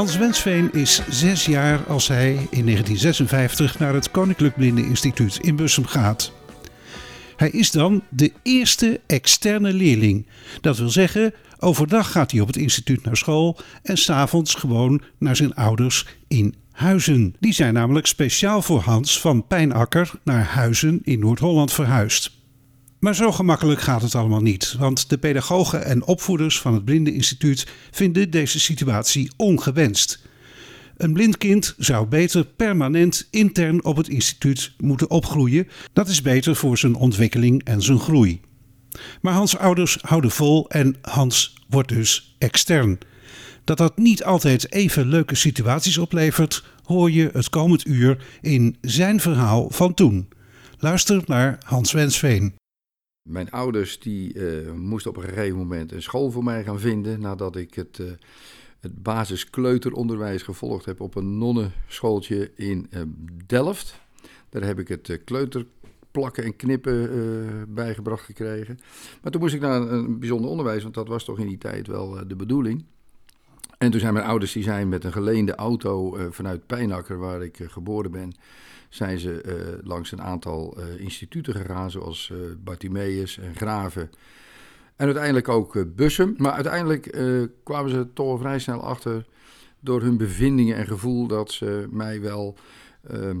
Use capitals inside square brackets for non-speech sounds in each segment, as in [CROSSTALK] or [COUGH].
Hans Wensveen is zes jaar als hij in 1956 naar het Koninklijk Blindeninstituut in Bussum gaat. Hij is dan de eerste externe leerling. Dat wil zeggen, overdag gaat hij op het instituut naar school en s'avonds gewoon naar zijn ouders in Huizen. Die zijn namelijk speciaal voor Hans van Pijnakker naar Huizen in Noord-Holland verhuisd. Maar zo gemakkelijk gaat het allemaal niet, want de pedagogen en opvoeders van het Blindeninstituut vinden deze situatie ongewenst. Een blind kind zou beter permanent intern op het instituut moeten opgroeien. Dat is beter voor zijn ontwikkeling en zijn groei. Maar Hans' ouders houden vol en Hans wordt dus extern. Dat dat niet altijd even leuke situaties oplevert, hoor je het komend uur in zijn verhaal van toen. Luister naar Hans Wensveen. Mijn ouders die, uh, moesten op een gegeven moment een school voor mij gaan vinden nadat ik het, uh, het basiskleuteronderwijs gevolgd heb op een nonnenschooltje in uh, Delft. Daar heb ik het kleuterplakken en knippen bijgebracht gekregen. Maar toen moest ik naar een, bijzonder onderwijs, want dat was toch in die tijd wel de bedoeling. En toen zijn mijn ouders die zijn met een geleende auto vanuit Pijnakker, waar ik geboren ben, zijn ze uh, langs een aantal instituten gegaan, zoals Bartimeus en Graven. En uiteindelijk ook Bussum. Maar uiteindelijk kwamen ze toch vrij snel achter door hun bevindingen en gevoel dat ze mij wel ehm,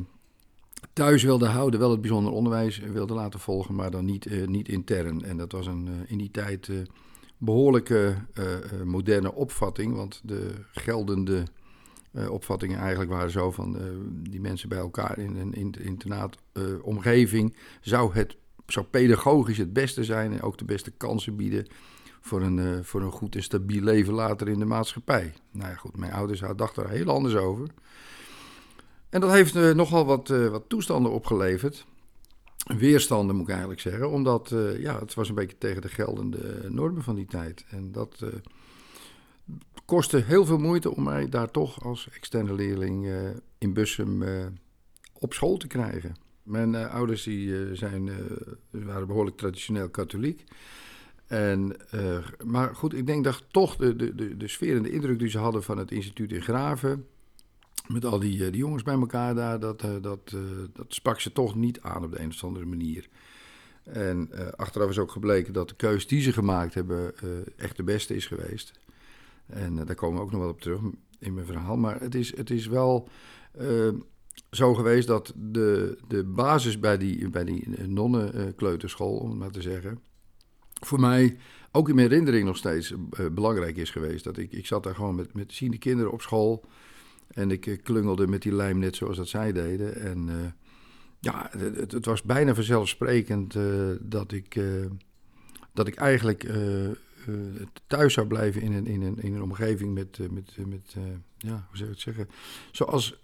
thuis wilden houden, wel het bijzonder onderwijs wilden laten volgen, maar dan niet, niet intern. En dat was een, in die tijd behoorlijke moderne opvatting, want de geldende uh, opvattingen eigenlijk waren zo van die mensen bij elkaar in een in, internaatomgeving. Zou het zou pedagogisch het beste zijn en ook de beste kansen bieden voor een, voor een goed en stabiel leven later in de maatschappij. Nou ja, goed, mijn ouders dachten er heel anders over. En dat heeft nogal wat, wat toestanden opgeleverd. Weerstanden moet ik eigenlijk zeggen, omdat ja, het was een beetje tegen de geldende normen van die tijd. En dat kostte heel veel moeite om mij daar toch als externe leerling uh, in Bussum op school te krijgen. Mijn ouders die, zijn, waren behoorlijk traditioneel katholiek. En, maar goed, ik denk dat toch de, de, de, de sfeer en de indruk die ze hadden van het instituut in Graven... met al die, die jongens bij elkaar daar, dat, dat, dat sprak ze toch niet aan op de een of andere manier. En achteraf is ook gebleken dat de keus die ze gemaakt hebben echt de beste is geweest. En daar komen we ook nog wel op terug in mijn verhaal. Maar het is, het is wel zo geweest dat de, de basis bij die, bij die nonnenkleuterschool, om het maar te zeggen, voor mij ook in mijn herinnering nog steeds belangrijk is geweest. Dat ik, ik zat daar gewoon met, met ziende kinderen op school. En ik klungelde met die lijm net zoals dat zij deden. En ja, het, het, was bijna vanzelfsprekend dat, ik, dat ik eigenlijk thuis zou blijven in een, in een, in een omgeving met, met, met ja, hoe zou je het zeggen? Zoals,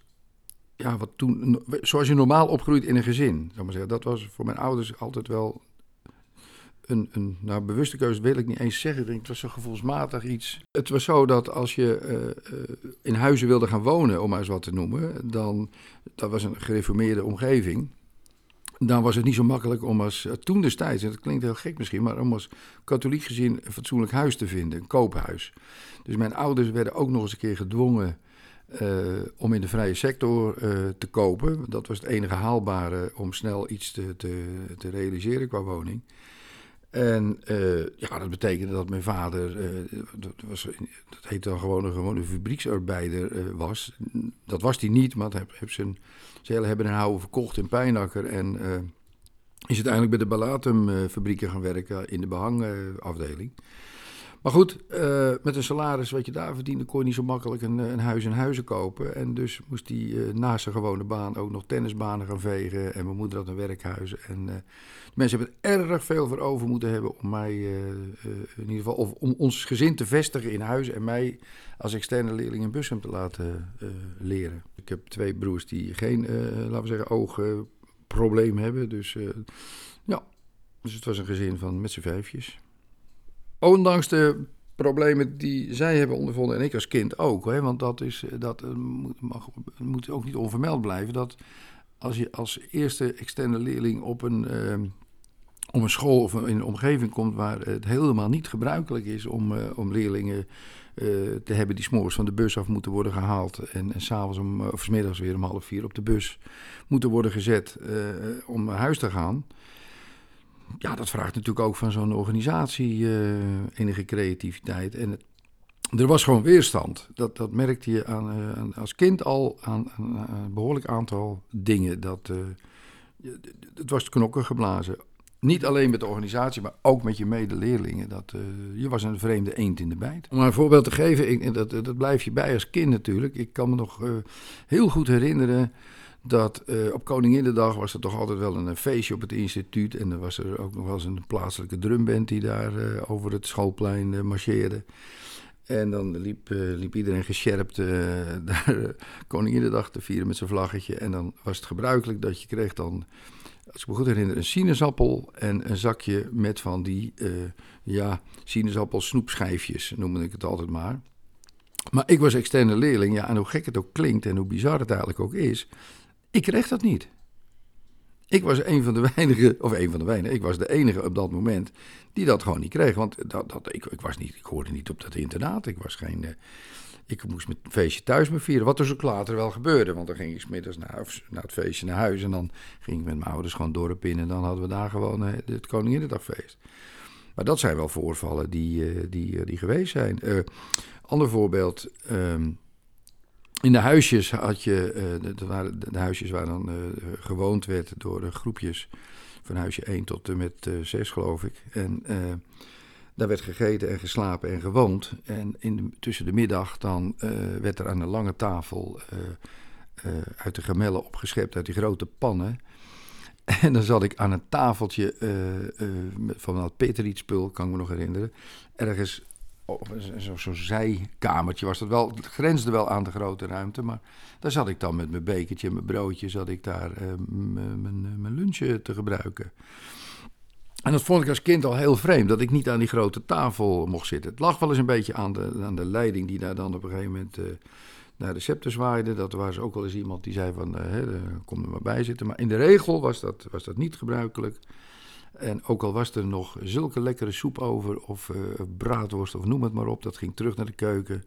ja, wat toen, zoals je normaal opgroeit in een gezin. Zou maar zeggen. Dat was voor mijn ouders altijd wel een, een nou, bewuste keuze, wil ik niet eens zeggen. Het was zo gevoelsmatig iets. Het was zo dat als je in huizen wilde gaan wonen, om maar eens wat te noemen, dan, dat was een gereformeerde omgeving dan was het niet zo makkelijk om als uh, toen destijds, en dat klinkt heel gek misschien, maar om als katholiek gezin een fatsoenlijk huis te vinden, een koophuis. Dus mijn ouders werden ook nog eens een keer gedwongen om in de vrije sector te kopen. Dat was het enige haalbare om snel iets te, te, te realiseren qua woning. En ja, dat betekende dat mijn vader, dat, was, heette dan gewoon een gewone fabrieksarbeider was. Dat was hij niet, maar hij heeft zijn ze hebben een houden verkocht in Pijnakker en is uiteindelijk bij de Balatum-fabrieken gaan werken in de behangafdeling. Maar goed, uh, met een salaris wat je daar verdiende, kon je niet zo makkelijk een, een huis in huizen kopen. En dus moest hij uh, naast zijn gewone baan ook nog tennisbanen gaan vegen. En mijn moeder had een werkhuis. En de mensen hebben er erg veel voor over moeten hebben om mij, in ieder geval, of om ons gezin te vestigen in huis. En mij als externe leerling in Bussum te laten leren. Ik ik heb twee broers die geen, laten we zeggen, oogprobleem hebben. Dus ja, dus het was een gezin van met z'n vijfjes. Ondanks de problemen die zij hebben ondervonden en ik als kind ook. Hè, want dat, is, dat moet, mag, moet ook niet onvermeld blijven. Dat als je als eerste externe leerling op een, uh, op een school of in een omgeving komt waar het helemaal niet gebruikelijk is om, uh, om leerlingen te hebben die s'morgens van de bus af moeten worden gehaald en, en s'avonds of s middags weer om half vier op de bus moeten worden gezet om naar huis te gaan. Ja, dat vraagt natuurlijk ook van zo'n organisatie enige creativiteit. En er was gewoon weerstand. Dat, dat merkte je aan, uh, als kind al aan, een behoorlijk aantal dingen. Dat, uh, het was knokken geblazen. Niet alleen met de organisatie, maar ook met je medeleerlingen. Dat, je was een vreemde eend in de bijt. Om een voorbeeld te geven, ik, dat, dat blijf je bij als kind natuurlijk. Ik kan me nog heel goed herinneren dat op Koninginnedag was er toch altijd wel een feestje op het instituut. En er was er ook nog wel eens een plaatselijke drumband die daar over het schoolplein marcheerde. En dan liep, uh, liep iedereen gescherpt uh, [LAUGHS] daar Koninginnedag te vieren met zijn vlaggetje. En dan was het gebruikelijk dat je kreeg dan, als ik me goed herinner, een sinaasappel en een zakje met van die, uh, ja, sinaasappel snoepschijfjes, noemde ik het altijd maar. Maar ik was externe leerling, ja, en hoe gek het ook klinkt en hoe bizar het eigenlijk ook is, ik kreeg dat niet. Ik was een van de [LAUGHS] weinigen, of een van de weinigen, ik was de enige op dat moment die dat gewoon niet kreeg. Want dat, dat, ik, ik, was niet, ik hoorde niet op dat internaat. Ik was geen. Uh, ik moest met feestje thuis me vieren. Wat dus ook later wel gebeurde. Want dan ging ik smiddags naar, naar het feestje naar huis. En dan ging ik met mijn ouders gewoon dorp in. En dan hadden we daar gewoon uh, het Koninginnedagfeest. Maar dat zijn wel voorvallen die, uh, die, die geweest zijn. ander voorbeeld. Um, in de huisjes had je, uh, de, waren de, huisjes waar dan uh, gewoond werd door uh, groepjes van huisje 1 tot en met 6 geloof ik. En daar werd gegeten en geslapen en gewoond. En in de, tussen de middag dan werd er aan een lange tafel uit de gemellen opgeschept, uit die grote pannen. [LAUGHS] En dan zat ik aan een tafeltje van dat Peterietspul, kan ik me nog herinneren, ergens zo'n zo zijkamertje was dat wel. Het grensde wel aan de grote ruimte. Maar daar zat ik dan met mijn bekertje en mijn broodje. zat ik daar uh, mijn lunch te gebruiken. En dat vond ik als kind al heel vreemd. Dat ik niet aan die grote tafel mocht zitten. Het lag wel eens een beetje aan de, aan de leiding. die daar dan op een gegeven moment. Naar de scepter zwaaide. Dat was ook wel eens iemand die zei van, kom er maar bij zitten. Maar in de regel was dat, was dat niet gebruikelijk. En ook al was er nog zulke lekkere soep over, of uh, braadworst, of noem het maar op, dat ging terug naar de keuken.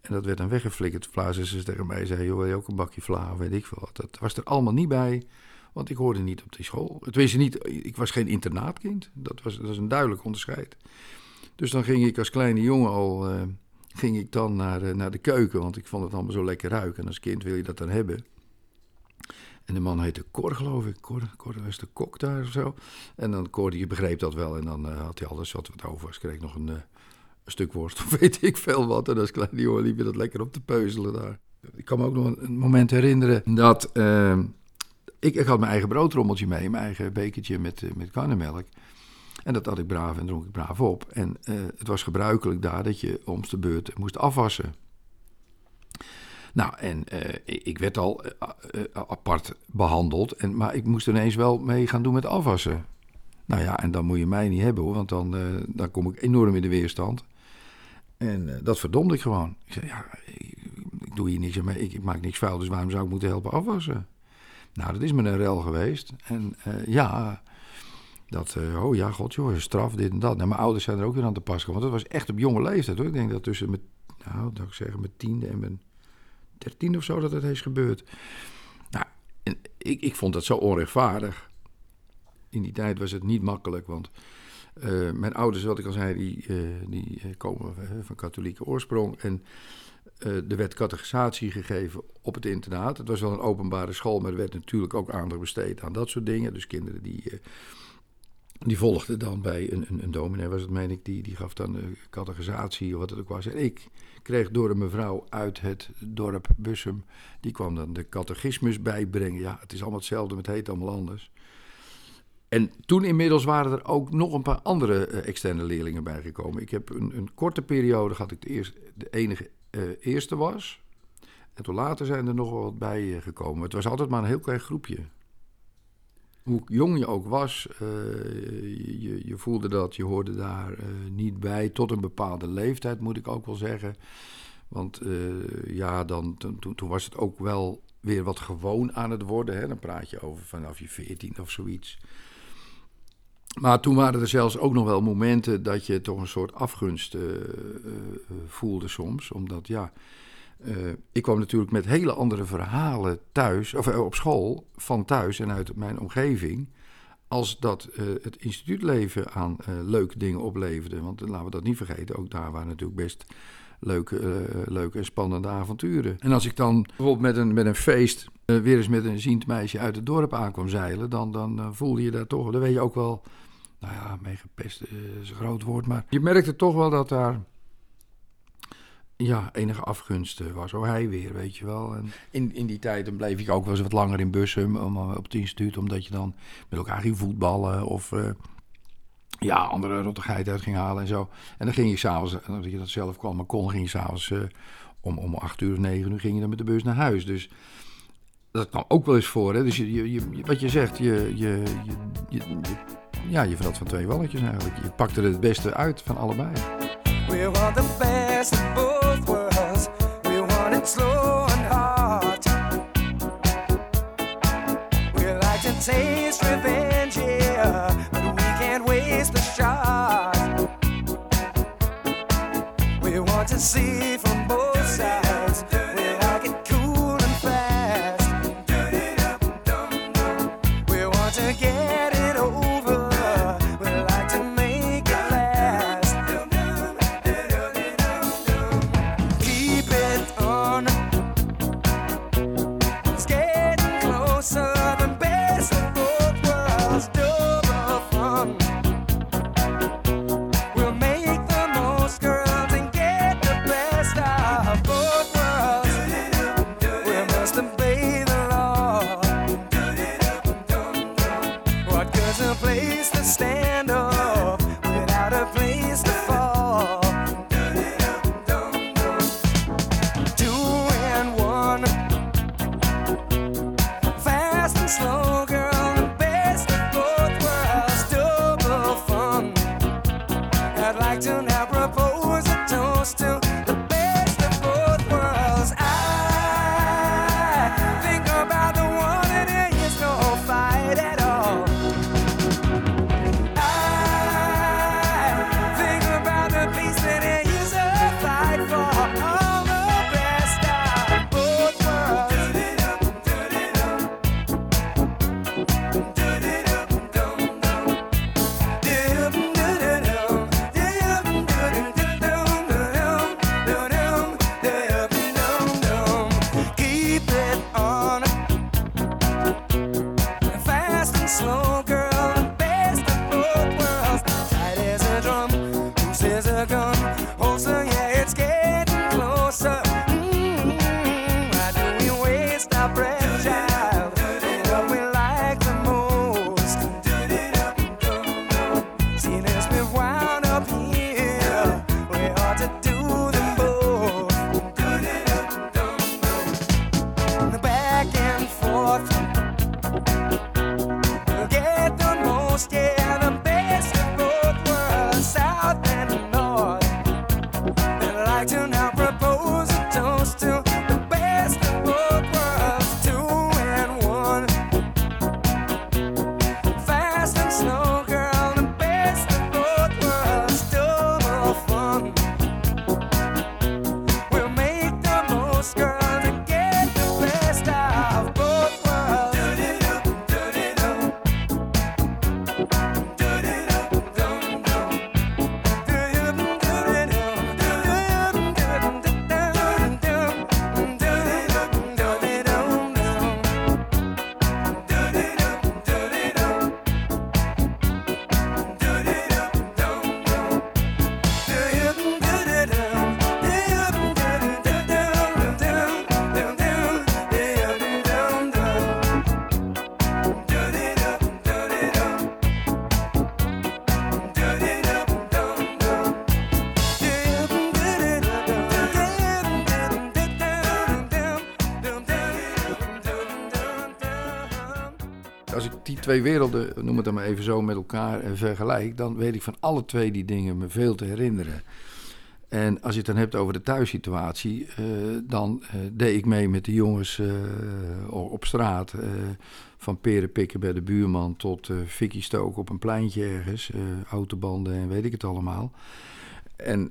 En dat werd dan weggeflikkerd. Vlazen tegen mij zei, joh, wil je ook een bakje vla, weet ik veel wat. Dat was er allemaal niet bij, want ik hoorde niet op die school. Het wees niet, ik was geen internaatkind, dat was, dat een duidelijk onderscheid. Dus dan ging ik als kleine jongen al, uh, ging ik dan naar, uh, naar de keuken, want ik vond het allemaal zo lekker ruiken. En als kind wil je dat dan hebben. En de man heette Cor, geloof ik. Cor, Cor was de kok daar of zo. En dan Cor, die begreep dat wel. En dan uh, had hij alles wat wat over was. Kreeg nog een, een, stuk worst [LAUGHS] of weet ik veel wat. En als kleine jongen liep je dat lekker op te peuzelen daar. Ik kan me ook nog een, moment herinneren dat... Uh, ik, had mijn eigen broodrommeltje mee. Mijn eigen bekertje met, uh, met karnemelk. En dat had ik braaf en dronk ik braaf op. En het was gebruikelijk daar dat je om de beurt moest afwassen. Nou, en uh, ik werd al uh, uh, apart behandeld, en, maar ik moest ineens wel mee gaan doen met afwassen. Nou ja, en dan moet je mij niet hebben hoor, want dan, dan kom ik enorm in de weerstand. En dat verdomde ik gewoon. Ik zei, ja, ik, doe hier niks mee, ik, ik, maak niks vuil, dus waarom zou ik moeten helpen afwassen? Nou, dat is me een rel geweest. En ja, dat, oh ja, god joh, straf, dit en dat. Nou, mijn ouders zijn er ook weer aan te pas want dat was echt op jonge leeftijd hoor. Ik denk dat tussen mijn, nou, dat ik zeggen, mijn tiende en mijn 13 of zo dat het is gebeurd. Nou, ik, ik vond dat zo onrechtvaardig. In die tijd was het niet makkelijk, want uh, mijn ouders, wat ik al zei, die, uh, die eh, komen van katholieke oorsprong. En er werd catechisatie gegeven op het internaat. Het was wel een openbare school, maar er werd natuurlijk ook aandacht besteed aan dat soort dingen. Dus kinderen die die volgde dan bij een, een, een dominee, was het meen ik, die, die gaf dan catechisatie of wat het ook was. En ik kreeg door een mevrouw uit het dorp Bussum, die kwam dan de catechismus bijbrengen. Ja, het is allemaal hetzelfde, maar het heet allemaal anders. En toen inmiddels waren er ook nog een paar andere uh, externe leerlingen bijgekomen. Ik heb een, een korte periode gehad ik de, eerste, de enige uh, eerste was. En toen later zijn er nog wat bij eh, gekomen. Het was altijd maar een heel klein groepje. Hoe jong je ook was, uh, je, je, voelde dat, je hoorde daar uh, niet bij. Tot een bepaalde leeftijd, moet ik ook wel zeggen. Want uh, ja, dan, toen, toen was het ook wel weer wat gewoon aan het worden. Hè? Dan praat je over vanaf je veertien of zoiets. Maar toen waren er zelfs ook nog wel momenten dat je toch een soort afgunst voelde soms. Omdat ja, uh, ik kwam natuurlijk met hele andere verhalen thuis, of op school, van thuis en uit mijn omgeving. Als dat het instituutleven aan leuke dingen opleverde. Want laten we dat niet vergeten, ook daar waren natuurlijk best leuke, leuke en spannende avonturen. En als ik dan bijvoorbeeld met een, met een feest weer eens met een ziend meisje uit het dorp aankwam zeilen, dan, dan voelde je daar toch, dan weet je ook wel nou ja, meegepest is een groot woord, maar je merkte toch wel dat daar ja, enige afgunst was. Oh, hij weer, weet je wel. En in, in die tijd dan bleef ik ook wel eens wat langer in Bussum om, op het instituut, omdat je dan met elkaar ging voetballen of uh, ja, andere rottigheid uit ging halen en zo. En dan ging je s'avonds, als je dat zelf kwam, maar kon, ging je s'avonds uh, om, om acht uur of negen uur ging je dan met de bus naar huis. Dus dat kwam ook wel eens voor. Hè? Dus je, je, je, wat je zegt, je, je, je, ja, je vertelt van twee walletjes eigenlijk. Je pakt er het beste uit van allebei. We want the best of slow and hard. We like to taste revenge, yeah, but we can't waste the shot. We want to see twee werelden, noem het dan maar even zo, met elkaar vergelijk, dan weet ik van alle twee die dingen me veel te herinneren. En als je het dan hebt over de thuissituatie, uh, dan uh, deed ik mee met de jongens uh, op straat. van peren pikken bij de buurman tot fikkie stoken op een pleintje ergens. autobanden en weet ik het allemaal. En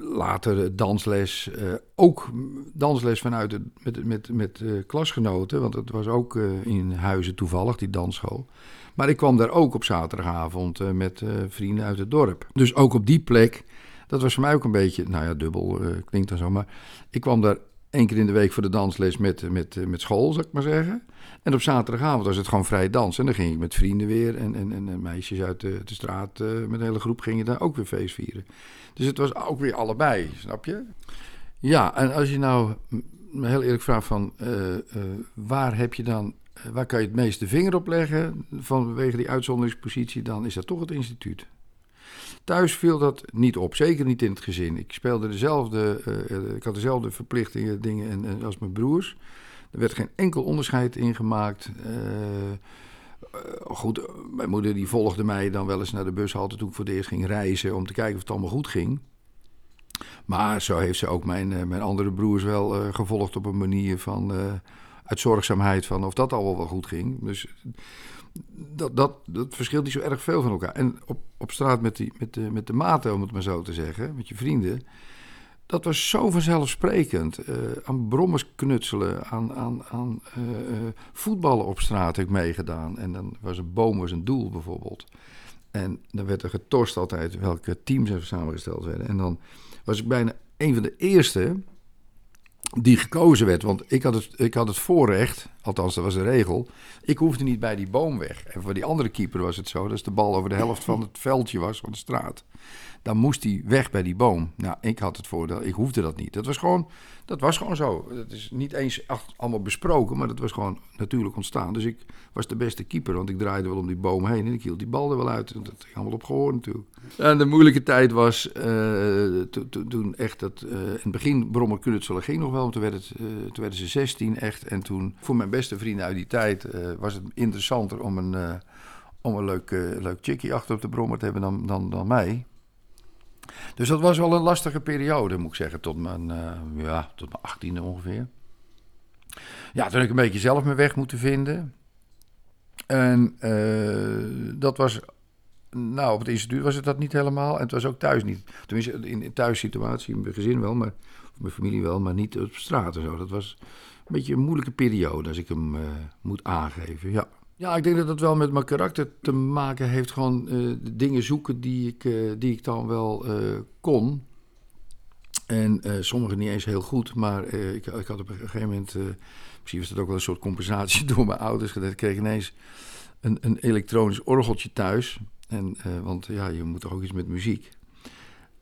later dansles, ook dansles vanuit met, met, met klasgenoten, want het was ook in Huizen toevallig, die dansschool. Maar ik kwam daar ook op zaterdagavond met vrienden uit het dorp. Dus ook op die plek dat was voor mij ook een beetje, nou ja, dubbel uh, klinkt dan zo. Maar ik kwam daar één keer in de week voor de dansles met, met, met school, zou ik maar zeggen. En op zaterdagavond was het gewoon vrij dansen. En dan ging ik met vrienden weer. En, en, en meisjes uit de, de straat uh, met een hele groep gingen daar ook weer feest vieren. Dus het was ook weer allebei, snap je? Ja, en als je nou heel eerlijk vraagt van uh, waar heb je dan, waar kan je het meeste vinger op leggen vanwege die uitzonderingspositie, dan is dat toch het instituut. Thuis viel dat niet op, zeker niet in het gezin. Ik speelde dezelfde, uh, ik had dezelfde verplichtingen, dingen en, en, als mijn broers. Er werd geen enkel onderscheid in gemaakt. Uh, goed, mijn moeder die volgde mij dan wel eens naar de bushalte toen ik voor het eerst ging reizen om te kijken of het allemaal goed ging. Maar zo heeft ze ook mijn, mijn andere broers wel gevolgd op een manier van uit zorgzaamheid van of dat allemaal wel goed ging. Dus dat, dat, dat verschilt niet zo erg veel van elkaar. En op, op straat met, die, met, de, met de maten, om het maar zo te zeggen, met je vrienden. Dat was zo vanzelfsprekend. Uh, aan brommers knutselen, aan, aan, aan uh, voetballen op straat heb ik meegedaan. En dan was een boom was een doel bijvoorbeeld. En dan werd er getorst altijd welke teams er samengesteld werden. En dan was ik bijna een van de eerste die gekozen werd. Want ik had, het, ik had het voorrecht, althans dat was de regel, ik hoefde niet bij die boom weg. En voor die andere keeper was het zo, dat de bal over de helft van het veldje was, van de straat, dan moest hij weg bij die boom. Nou, ik had het voordeel, ik hoefde dat niet. Dat was gewoon, dat was gewoon zo. Dat is niet eens allemaal besproken, maar dat was gewoon natuurlijk ontstaan. Dus ik was de beste keeper, want ik draaide wel om die boom heen en ik hield die bal er wel uit. Dat ging allemaal op gehoor natuurlijk. En de moeilijke tijd was uh, toen echt dat, uh, in het begin brommer knutselen ging nog wel, toen, werd het, uh, toen werden ze 16 echt. En toen, voor mijn beste vrienden uit die tijd, was het interessanter om een, om een leuk, leuk chickie achter op de brommer te hebben dan, dan, dan mij. Dus dat was wel een lastige periode, moet ik zeggen, tot mijn, uh, ja, tot mijn achttiende ongeveer. Ja, toen heb ik een beetje zelf mijn weg moeten vinden. En uh, dat was, nou, op het instituut was het dat niet helemaal. En het was ook thuis niet. Tenminste, in de thuissituatie, in mijn gezin wel, maar, mijn familie wel, maar niet op straat en zo. Dat was een beetje een moeilijke periode, als ik hem uh, moet aangeven, ja. Ja, ik denk dat het wel met mijn karakter te maken heeft. Gewoon uh, dingen zoeken die ik, uh, die ik dan wel uh, kon. En sommige niet eens heel goed. Maar ik, ik, had op een gegeven moment... misschien was dat ook wel een soort compensatie [LAUGHS] door mijn ouders. Ik kreeg ineens een, een elektronisch orgeltje thuis. En, want ja, je moet toch ook iets met muziek.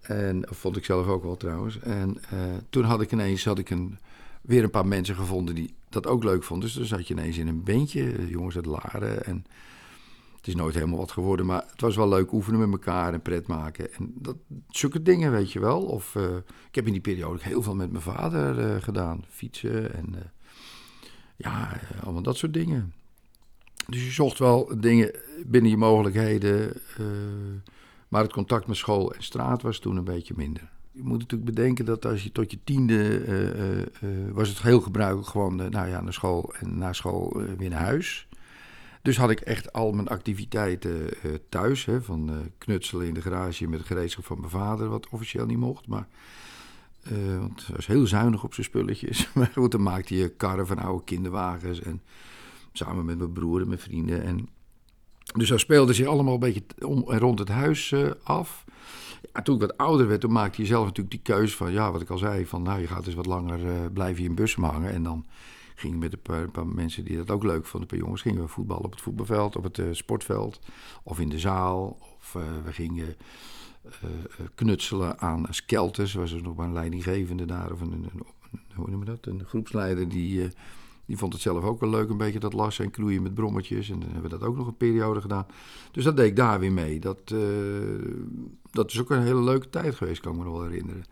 En dat vond ik zelf ook wel trouwens. En toen had ik ineens had ik een, weer een paar mensen gevonden die dat ook leuk vond. Dus dan zat je ineens in een bandje, eh, jongens uit Laren. En het is nooit helemaal wat geworden, maar het was wel leuk oefenen met elkaar en pret maken. En dat, zulke dingen, weet je wel. Of uh, ik heb in die periode heel veel met mijn vader uh, gedaan. Fietsen en ja, allemaal dat soort dingen. Dus je zocht wel dingen binnen je mogelijkheden. maar het contact met school en straat was toen een beetje minder. Je moet natuurlijk bedenken dat als je tot je tiende uh, uh, was het heel gebruikelijk gewoon nou ja, naar school en na school weer naar huis. Dus had ik echt al mijn activiteiten thuis, hè, van knutselen in de garage met gereedschap van mijn vader, wat officieel niet mocht. Maar, want hij was heel zuinig op zijn spulletjes. [LAUGHS] maar goed, dan maakte je karren van oude kinderwagens en samen met mijn broer en mijn vrienden. En, dus dat speelde zich allemaal een beetje om, rond het huis af toen ik wat ouder werd, toen maakte je zelf natuurlijk die keuze van, ja, wat ik al zei, van nou, je gaat dus wat langer, uh, blijf je in Bussum hangen. En dan ging ik met een paar, mensen die dat ook leuk vonden, een paar jongens, gingen we voetballen op het voetbalveld, op het uh, sportveld, of in de zaal. Of we gingen knutselen aan skelters, was er nog maar een leidinggevende daar, of een, een, een hoe noem je dat, een groepsleider die die vond het zelf ook wel leuk, een beetje dat lassen en knoeien met brommetjes. En dan hebben we dat ook nog een periode gedaan. Dus dat deed ik daar weer mee. Dat, uh, dat is ook een hele leuke tijd geweest, kan ik me nog wel herinneren.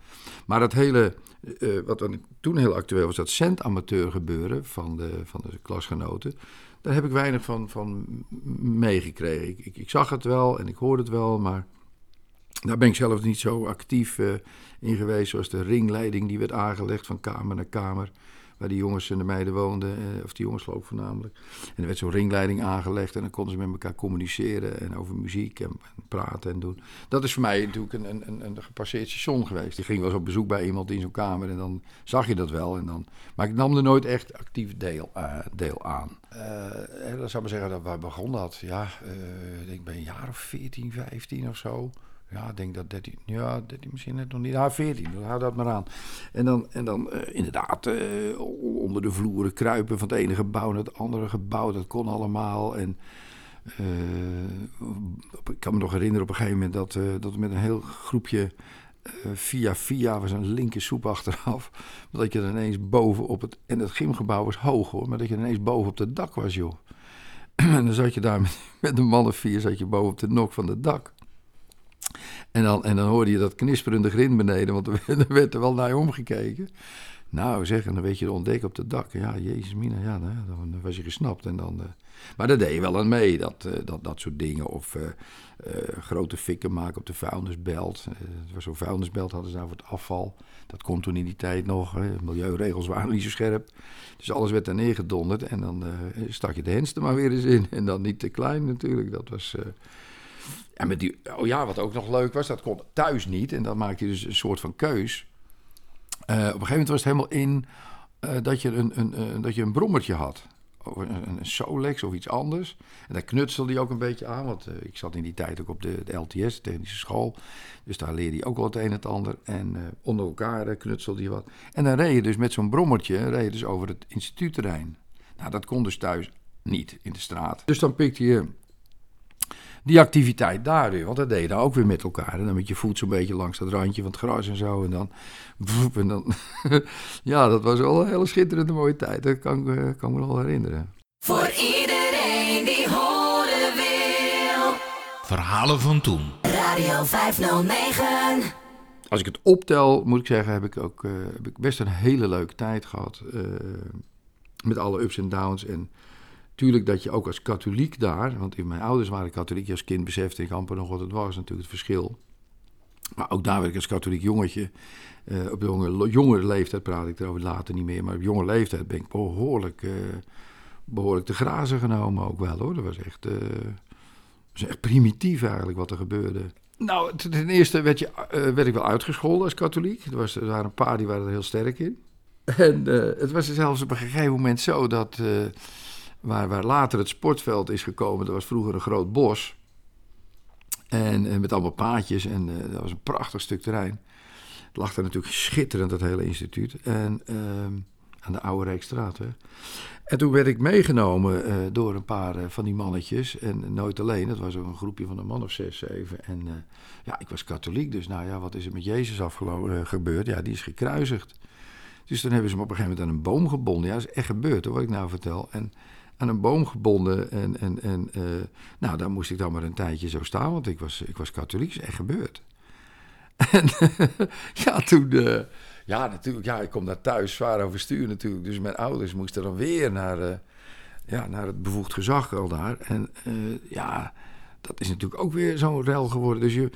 Maar dat hele, uh, wat toen heel actueel was, dat centamateur gebeuren van de, van de klasgenoten. daar heb ik weinig van, van meegekregen. Ik, ik, ik, zag het wel en ik hoorde het wel, maar daar ben ik zelf niet zo actief uh, in geweest. Zoals de ringleiding die werd aangelegd van kamer naar kamer waar die jongens en de meiden woonden, eh, of die jongens ik voornamelijk. En er werd zo'n ringleiding aangelegd en dan konden ze met elkaar communiceren en over muziek en, praten en doen. Dat is voor mij natuurlijk een, een, een gepasseerd station geweest. Ik ging wel eens op bezoek bij iemand in zo'n kamer en dan zag je dat wel. En dan, maar ik nam er nooit echt actief deel, uh, deel aan. Uh, dan zou ik maar zeggen dat waar begon dat? Ja, ik denk bij een jaar of 14, 15 of zo. Ja, ik denk dat 13, ja, 13 misschien net nog niet. Ja, 14, dan hou dat maar aan. En dan, en dan uh, inderdaad uh, onder de vloeren kruipen van het ene gebouw naar het andere gebouw. Dat kon allemaal. En uh, ik kan me nog herinneren op een gegeven moment dat, dat met een heel groepje via via was een linker soep achteraf. [LAUGHS] Dat je er ineens boven op het. En het gymgebouw was hoog hoor, maar dat je ineens boven op het dak was, joh. [CLEARS THROAT] en dan zat je daar met, met een man of vier, zat je boven op de nok van het dak. En dan, en dan hoorde je dat knisperende grind beneden, want er werd er wel naar je omgekeken. Nou zeg, dan weet je de ontdekken op het dak. Ja, jezus mina, ja, nou, dan was je gesnapt. En dan, uh, maar daar deed je wel aan mee, dat, uh, dat, dat soort dingen. Of uh, grote fikken maken op de vuilnisbelt. het was zo'n vuilnisbelt hadden ze nou voor het afval. Dat kon toen in die tijd nog. milieuregels waren niet zo scherp. Dus alles werd daar neergedonderd. En dan stak je de hens maar weer eens in. En dan niet te klein natuurlijk. Dat was... En met die, oh ja, wat ook nog leuk was, dat kon thuis niet. En dan maakte je dus een soort van keus. Uh, op een gegeven moment was het helemaal in uh, dat, je een, een, dat je een brommertje had. Een, Solex of iets anders. En daar knutselde hij ook een beetje aan. Want ik zat in die tijd ook op de, de LTS, de technische school. Dus daar leerde hij ook wel het een en het ander. En onder elkaar knutselde hij wat. En dan reed je dus met zo'n brommertje reed je dus over het instituutterrein. Nou, dat kon dus thuis niet in de straat. Dus dan pikte je die activiteit daar weer. Want dat deed je dan ook weer met elkaar. En dan met je voet zo'n beetje langs dat randje van het gras en zo. En dan. en dan [LAUGHS] ja, dat was wel een hele schitterende mooie tijd. Dat kan, kan ik me nog wel herinneren. Voor iedereen die horen wil. Verhalen van toen. Radio 509. Als ik het optel, moet ik zeggen, heb ik ook uh, heb ik best een hele leuke tijd gehad. Uh, met alle ups en downs. En Tuurlijk dat je ook als katholiek daar, want mijn ouders waren katholiek, als kind besefte ik amper nog wat het was, natuurlijk het verschil. Maar ook daar werd ik als katholiek jongetje, uh, op jonge, jongere leeftijd praat ik erover later niet meer, maar op jonge leeftijd ben ik behoorlijk, uh, behoorlijk te grazen genomen ook wel hoor. Dat was echt, uh, was echt primitief eigenlijk wat er gebeurde. Nou, ten eerste werd, je, werd ik wel uitgescholden als katholiek. Er, was, er waren een paar die waren er heel sterk in. En het was zelfs op een gegeven moment zo dat Waar, waar later het sportveld is gekomen, dat was vroeger een groot bos. En, en met allemaal paadjes en uh, dat was een prachtig stuk terrein. Het lag daar natuurlijk schitterend, dat hele instituut. En uh, aan de Oude Rijkstraat. Hè. En toen werd ik meegenomen uh, door een paar van die mannetjes. En nooit alleen, het was een groepje van een man of zes, zeven. En ja, ik was katholiek, dus nou ja, wat is er met Jezus afgelopen gebeurd? Ja, die is gekruisigd. Dus dan hebben ze hem op een gegeven moment aan een boom gebonden. Ja, dat is echt gebeurd, hoor, wat ik nou vertel. En aan een boom gebonden. En, en, en uh, nou, daar moest ik dan maar een tijdje zo staan, want ik was, ik was katholiek. is echt gebeurd. [LAUGHS] En [LAUGHS] ja, toen... Uh, ja, natuurlijk. Ja, ik kom daar thuis zwaar overstuur natuurlijk. Dus mijn ouders moesten dan weer naar, uh, ja, naar het bevoegd gezag al daar. En ja, dat is natuurlijk ook weer zo'n rel geworden. Dus je...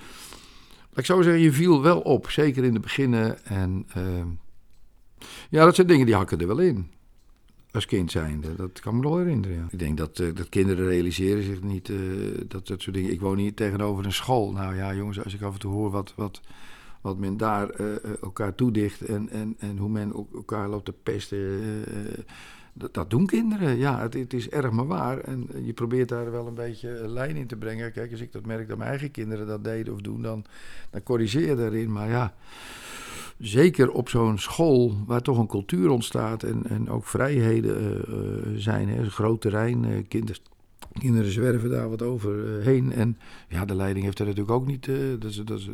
Ik zo zeggen, je viel wel op. Zeker in de beginnen. En ja, dat zijn dingen die hakken er wel in als kind zijnde. Dat kan me wel herinneren. Ik denk dat, uh, dat kinderen realiseren zich niet uh, dat, dat soort dingen. Ik woon hier tegenover een school. Nou ja, jongens, als ik af en toe hoor wat, wat, wat men daar uh, elkaar toedicht... En, en, en hoe men elkaar loopt te pesten... Dat, dat, doen kinderen, ja. Het, het, is erg maar waar. En je probeert daar wel een beetje lijn in te brengen. Kijk, als ik dat merk dat mijn eigen kinderen dat deden of doen... dan, dan corrigeer je daarin. Maar ja zeker op zo'n school waar toch een cultuur ontstaat en, en ook vrijheden uh, zijn. Hè, een groot terrein, uh, kinderen, zwerven daar wat overheen. en ja, de leiding heeft er natuurlijk ook niet. dat, is, dat, is,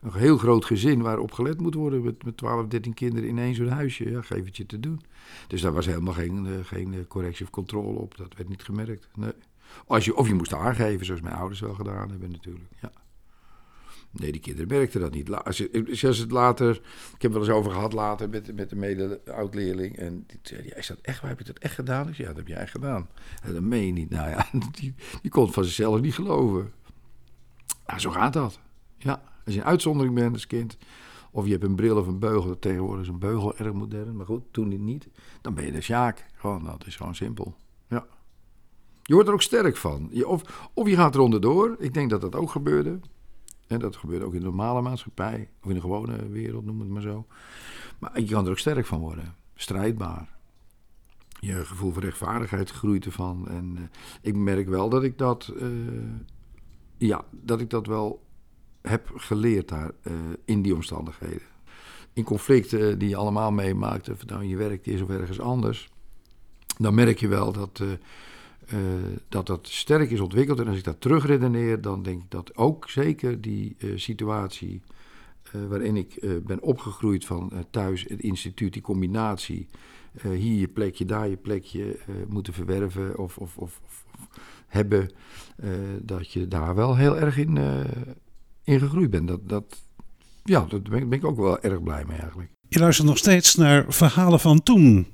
een heel groot gezin waar op gelet moet worden met, met 12, 13 kinderen in één zo'n huisje. Ja, geef het je te doen. Dus daar was helemaal geen, geen correctie of controle op. Dat werd niet gemerkt. Nee. Als je, of je moest aangeven, zoals mijn ouders wel gedaan hebben natuurlijk. Ja. Nee, die kinderen merkten dat niet. Als je, als het later, ik heb het wel eens over gehad later met, met de mede-oud-leerling. En die zei, ja, is dat echt waar? Heb je dat echt gedaan? Ik zei, ja, dat heb jij gedaan. En dat meen je niet. Nou ja, [LAUGHS] die, die kon het van zichzelf niet geloven. Ja, zo gaat dat. Ja, als je een uitzondering bent als kind, of je hebt een bril of een beugel, tegenwoordig is een beugel erg modern, maar goed, toen niet, dan ben je de Sjaak. Gewoon, dat is gewoon simpel. Ja. Je wordt er ook sterk van. Je, of, of je gaat er onderdoor. Ik denk dat dat ook gebeurde. Dat gebeurt ook in de normale maatschappij, of in de gewone wereld, noem het maar zo. Maar je kan er ook sterk van worden. Strijdbaar. Je gevoel voor rechtvaardigheid groeit ervan. En eh, ik merk wel dat ik dat, eh, ja, dat ik dat wel heb geleerd daar eh, in die omstandigheden. In conflicten die je allemaal meemaakt, of het nou je werk is of ergens anders, dan merk je wel dat, eh, dat dat sterk is ontwikkeld. En als ik dat terugredeneer, dan denk ik dat ook zeker die eh, situatie eh, waarin ik ben opgegroeid van thuis, het instituut, die combinatie, hier je plekje, daar je plekje moeten verwerven of, of, of, hebben, dat je daar wel heel erg in, in gegroeid bent. Dat, dat, ja, daar ben, ben ik ook wel erg blij mee eigenlijk. Je luistert nog steeds naar verhalen van toen.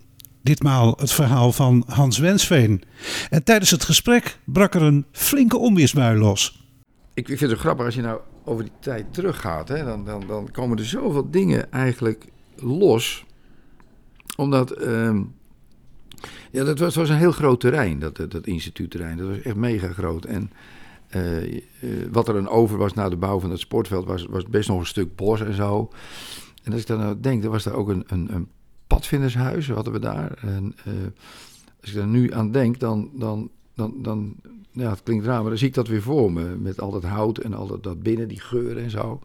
Ditmaal het verhaal van Hans Wensveen. En tijdens het gesprek brak er een flinke onweersbui los. Ik, vind het grappig als je nou over die tijd teruggaat. Hè, dan, dan, dan komen er zoveel dingen eigenlijk los. Omdat. ehm, ja, dat was, was een heel groot terrein, dat, dat, dat instituutterrein. Dat was echt mega groot. En eh, eh, wat er dan over was na de bouw van het sportveld, was, was best nog een stuk bos en zo. En als ik dan nou denk, er was daar ook een, een, een padvindershuis, hadden we daar. En eh, als ik daar nu aan denk, dan, dan, dan, dan ja, het klinkt raar, maar dan zie ik dat weer voor me. Met al dat hout en al dat, dat binnen, die geuren en zo.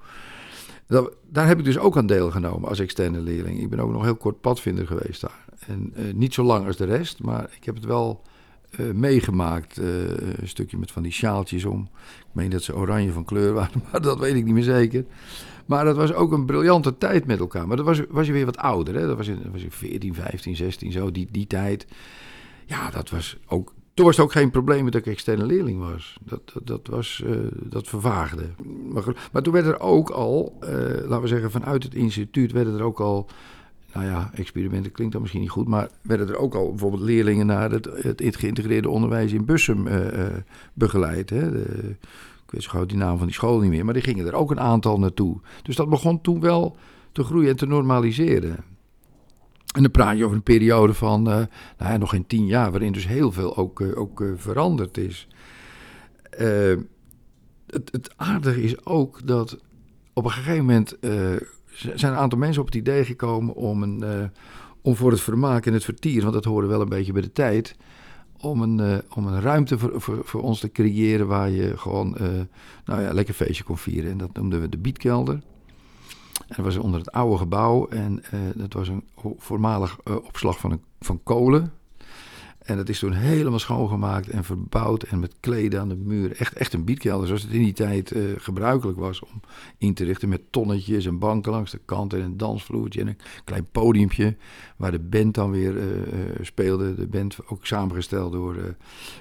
Daar heb ik dus ook aan deelgenomen als externe leerling. Ik ben ook nog heel kort padvinder geweest daar. En eh, niet zo lang als de rest, maar ik heb het wel eh, meegemaakt. een stukje met van die sjaaltjes om. Ik meen dat ze oranje van kleur waren, [LAUGHS] maar dat weet ik niet meer zeker. Maar dat was ook een briljante tijd met elkaar. Maar dat was, was je weer wat ouder. Hè? Dat was dat was in 14, 15, 16, zo, die, die tijd. Ja, dat was ook. Toen was het ook geen probleem dat ik externe leerling was. Dat, dat, dat, was, eh, dat vervaagde. Maar, maar toen werd er ook al, eh, laten we zeggen, vanuit het instituut werden er ook al. Nou ja, experimenten klinkt dan misschien niet goed, maar werden er ook al bijvoorbeeld leerlingen naar het, het geïntegreerde onderwijs in Bussum eh, begeleid. Hè? De, weet zo die naam van die school niet meer, maar die gingen er ook een aantal naartoe. Dus dat begon toen wel te groeien en te normaliseren. En dan praat je over een periode van eh, nou ja, nog geen tien jaar, waarin dus heel veel ook, eh, ook eh, veranderd is. Het, het aardige is ook dat op een gegeven moment zijn een aantal mensen op het idee gekomen om, een, om voor het vermaak en het vertier, want dat hoorde wel een beetje bij de tijd, om een, eh, om een ruimte voor, voor, voor ons te creëren waar je gewoon eh, nou ja, lekker feestje kon vieren. En dat noemden we de Bietkelder. En dat was onder het oude gebouw en eh, dat was een voormalig opslag van, een, van kolen. En dat is toen helemaal schoongemaakt en verbouwd en met kleden aan de muur. Echt, echt een bietkelder zoals het in die tijd eh, gebruikelijk was om in te richten met tonnetjes en banken langs de kant en een dansvloertje en een klein podiumpje waar de band dan weer eh, eh, speelde. De band ook samengesteld door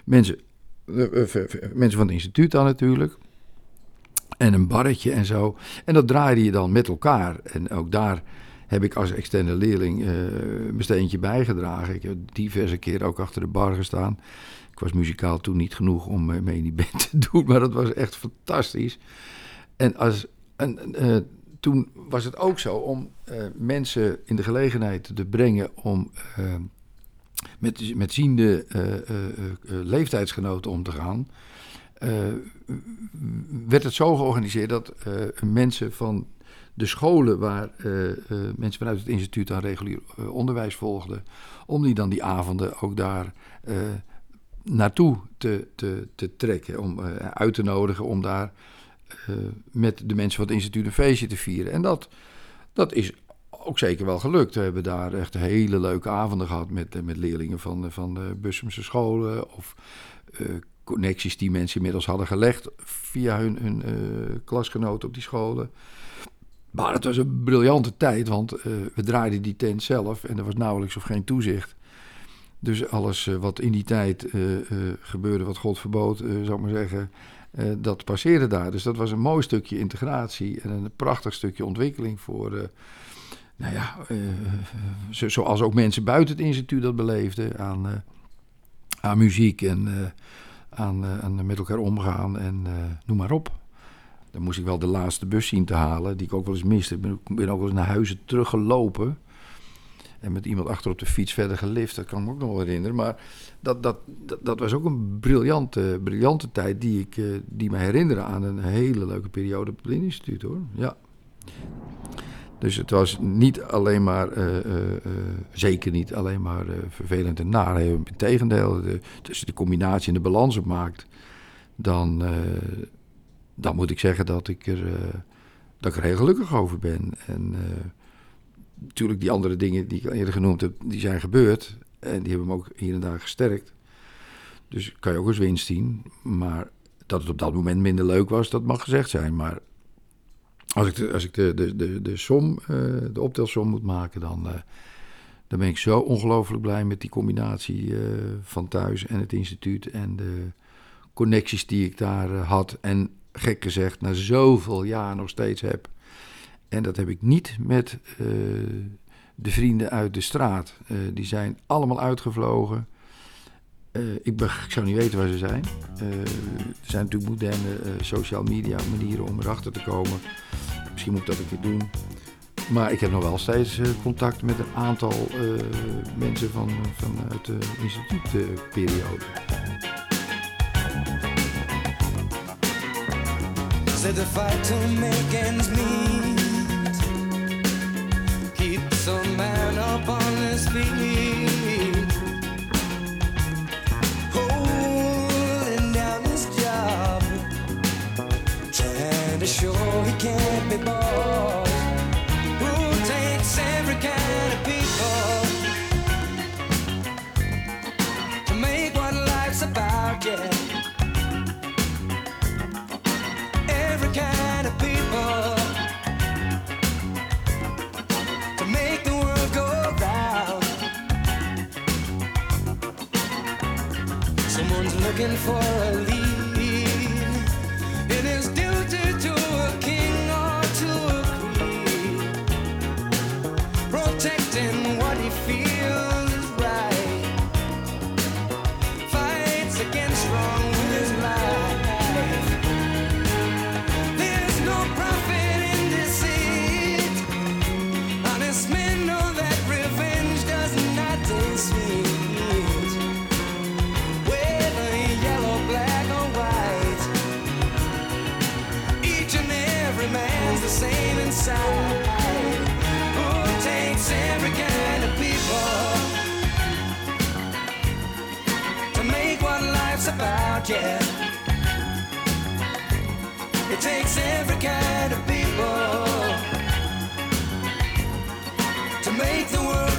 mensen, mensen van het instituut dan natuurlijk. En een barretje en zo. En dat draaide je dan met elkaar. En ook daar heb ik als externe leerling eh mijn steentje bijgedragen. Ik heb diverse keren ook achter de bar gestaan. Ik was muzikaal toen niet genoeg om eh, mee in die [LAUGHS] band te doen, maar dat was echt fantastisch. En, als, en eh, toen was het ook zo om mensen in de gelegenheid te brengen om met, met ziende leeftijdsgenoten om te gaan. Werd het zo georganiseerd dat mensen van de scholen waar eh, eh, mensen vanuit het instituut aan regulier eh, onderwijs volgden, om die dan die avonden ook daar naartoe te, te, te trekken, om uit te nodigen om daar met de mensen van het instituut een feestje te vieren. En dat, dat is ook zeker wel gelukt. We hebben daar echt hele leuke avonden gehad met, met leerlingen van, van de Bussumse scholen of connecties die mensen inmiddels hadden gelegd via hun, hun klasgenoten op die scholen. Maar het was een briljante tijd, want eh, we draaiden die tent zelf en er was nauwelijks of geen toezicht. Dus alles eh, wat in die tijd eh, gebeurde, wat God verbood, zou ik maar zeggen, dat passeerde daar. Dus dat was een mooi stukje integratie en een prachtig stukje ontwikkeling voor, nou ja, zo- zoals ook mensen buiten het instituut dat beleefden aan, aan muziek en aan, aan met elkaar omgaan en noem maar op. Dan moest ik wel de laatste bus zien te halen, die ik ook wel eens miste. Ik ben, ook- wel eens naar huizen teruggelopen. En met iemand achter op de fiets verder gelift, dat kan ik me ook nog wel herinneren. Maar dat, dat, dat, was ook een briljante, briljante tijd die, ik, eh, die me herinnerde aan een hele leuke periode op het Blindeninstituut hoor. Ja. Dus het was niet alleen maar, eh, eh, zeker niet alleen maar vervelend en naar. Integendeel, de, als de combinatie en de balans op maakt, dan, dan moet ik zeggen dat ik er, eh, dat ik er heel gelukkig over ben. En eh, natuurlijk die andere dingen die ik al eerder genoemd heb, die zijn gebeurd. En die hebben me ook hier en daar gesterkt. Dus kan je ook als winst zien. Maar dat het op dat moment minder leuk was, dat mag gezegd zijn. Maar als ik de, als ik de, de, de, som, eh, de optelsom moet maken, dan, eh, dan ben ik zo ongelooflijk blij met die combinatie eh, van thuis en het instituut. En de connecties die ik daar eh, had. En gek gezegd, na zoveel jaar nog steeds heb. En dat heb ik niet met eh, de vrienden uit de straat. Eh, die zijn allemaal uitgevlogen. Eh, ik, ik zou niet weten waar ze zijn. Er zijn natuurlijk moderne social media manieren om erachter te komen. Misschien moet ik dat een keer doen. Maar ik heb nog wel steeds contact met een aantal mensen van, vanuit de instituutperiode. Said the fight to make ends meet keeps a man up on his feet, for Yeah. It takes every kind of people to make the world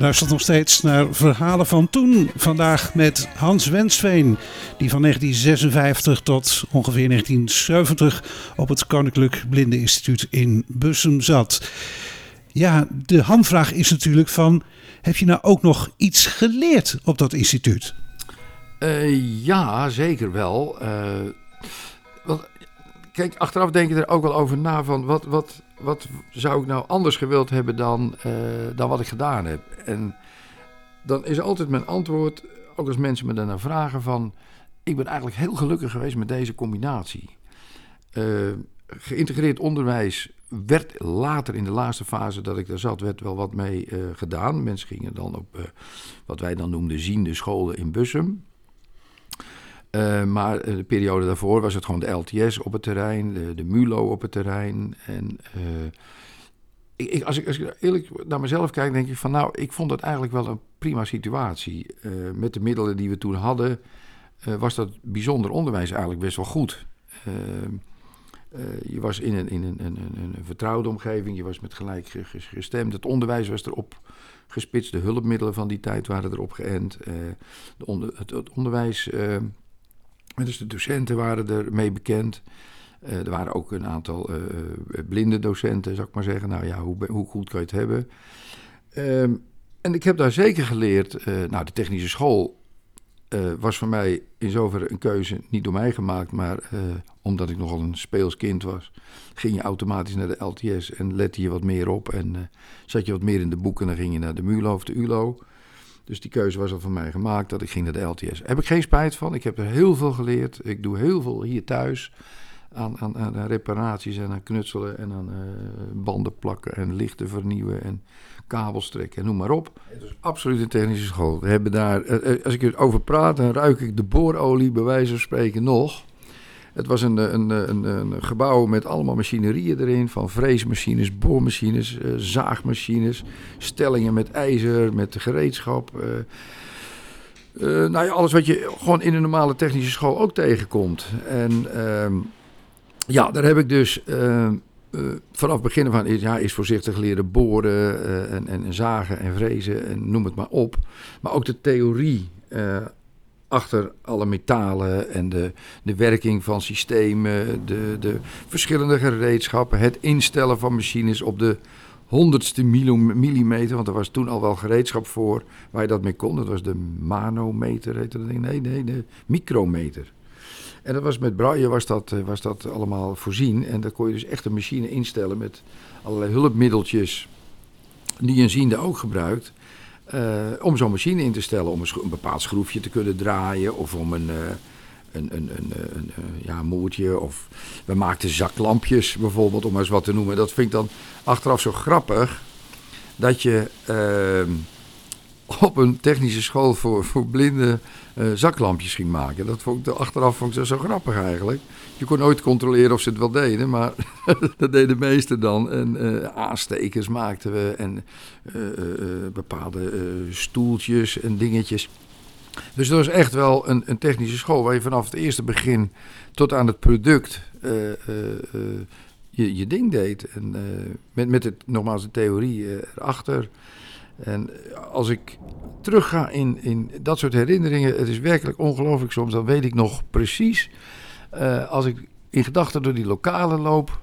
Luistert nog steeds naar verhalen van toen. Vandaag met Hans Wensveen, die van 1956 tot ongeveer 1970 op het Koninklijk Blindeninstituut in Bussum zat. Ja, de hamvraag is natuurlijk van, heb je nou ook nog iets geleerd op dat instituut? Eh, ja, zeker wel. Eh, kijk, achteraf denk je er ook wel over na van wat, wat, wat zou ik nou anders gewild hebben dan, eh, dan wat ik gedaan heb. En dan is altijd mijn antwoord, ook als mensen me daarna vragen van, ik ben eigenlijk heel gelukkig geweest met deze combinatie. Eh, geïntegreerd onderwijs werd later in de laatste fase dat ik daar zat, werd wel wat mee eh, gedaan. Mensen gingen dan op wat wij dan noemden ziende scholen in Bussum. Eh, maar eh, de periode daarvoor was het gewoon de LTS op het terrein, de, de MULO op het terrein. En eh, ik, als, ik, als ik eerlijk naar mezelf kijk, denk ik van nou, ik vond het eigenlijk wel een prima situatie. Met de middelen die we toen hadden, was dat bijzonder onderwijs eigenlijk best wel goed. Je was in, een, in een, een, een, vertrouwde omgeving, je was met gelijk ge- ge- gestemd. Het onderwijs was erop gespitst, de hulpmiddelen van die tijd waren erop geënt. De het, het onderwijs, dus de docenten waren ermee bekend. Eh, er waren ook een aantal eh, eh, blinde docenten, zou ik maar zeggen. Nou ja, hoe, hoe goed kan je het hebben? Ehm, en ik heb daar zeker geleerd. nou, de technische school was voor mij in zoverre een keuze niet door mij gemaakt, maar omdat ik nogal een speels kind was, ging je automatisch naar de LTS en lette je wat meer op en zat je wat meer in de boeken en dan ging je naar de MULO of de ULO. Dus die keuze was al van mij gemaakt dat ik ging naar de LTS. Heb ik geen spijt van. Ik heb er heel veel geleerd. Ik doe heel veel hier thuis aan, aan, aan reparaties en aan knutselen en aan eh, banden plakken en lichten vernieuwen en kabels trekken en noem maar op. Het is absoluut een technische school. We hebben daar, eh, eh, als ik erover praat, dan ruik ik de boorolie bij wijze van spreken nog. Het was een, een, een, een, gebouw met allemaal machinerieën erin, van freesmachines, boormachines, eh, zaagmachines, stellingen met ijzer, met gereedschap. eh, nou ja, alles wat je gewoon in een normale technische school ook tegenkomt. En ehm, ja, daar heb ik dus ehm, eh, vanaf het begin van ja, is voorzichtig leren boren en, en, en zagen en vrezen en noem het maar op. Maar ook de theorie achter alle metalen en de, de werking van systemen, de, de verschillende gereedschappen, het instellen van machines op de honderdste millimeter, want er was toen al wel gereedschap voor waar je dat mee kon. Dat was de manometer, heette dat ding. Nee, nee, de micrometer. En dat was met braille was dat, eh, was dat allemaal voorzien. En daar kon je dus echt een machine instellen met allerlei hulpmiddeltjes die een ziende ook gebruikt. Eh, om zo'n machine in te stellen, om een, bepaald schroefje te kunnen draaien of om een, eh, een, een, een, ja, moertje. Of we maakten zaklampjes bijvoorbeeld, om maar eens wat te noemen. Dat vind ik dan achteraf zo grappig dat je ehm, op een technische school voor, voor blinden eh, zaklampjes ging maken. Dat vond ik, achteraf vond ik dat zo grappig eigenlijk. Je kon nooit controleren of ze het wel deden, maar [LAUGHS] dat deden de meesten dan. En eh, aanstekers maakten we en eh, eh, bepaalde stoeltjes en dingetjes. Dus dat was echt wel een, een technische school waar je vanaf het eerste begin tot aan het product je, je ding deed. En met, met het, nogmaals de theorie erachter. En als ik terugga in, in dat soort herinneringen, het is werkelijk ongelooflijk soms. Dan weet ik nog precies, eh, als ik in gedachten door die lokalen loop,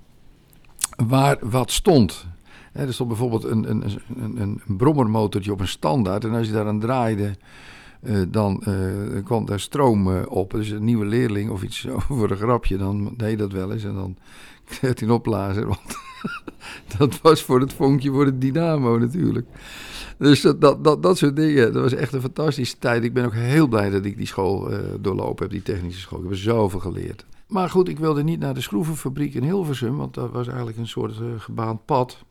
waar wat stond. Er stond bijvoorbeeld een, een, een, een, brommermotortje op een standaard. En als je daaraan draaide, eh, dan eh, kwam daar stroom op. Dus een nieuwe leerling of iets [LAUGHS] voor een grapje, dan deed dat wel eens. En dan [LAUGHS] kreeg hij een opblazer. Want [LAUGHS] dat was voor het vonkje voor het dynamo natuurlijk. Dus dat, dat, dat, soort dingen, dat was echt een fantastische tijd. Ik ben ook heel blij dat ik die school eh, doorlopen heb, die technische school. Ik heb er zoveel geleerd. Maar goed, ik wilde niet naar de schroevenfabriek in Hilversum, want dat was eigenlijk een soort eh, gebaand pad.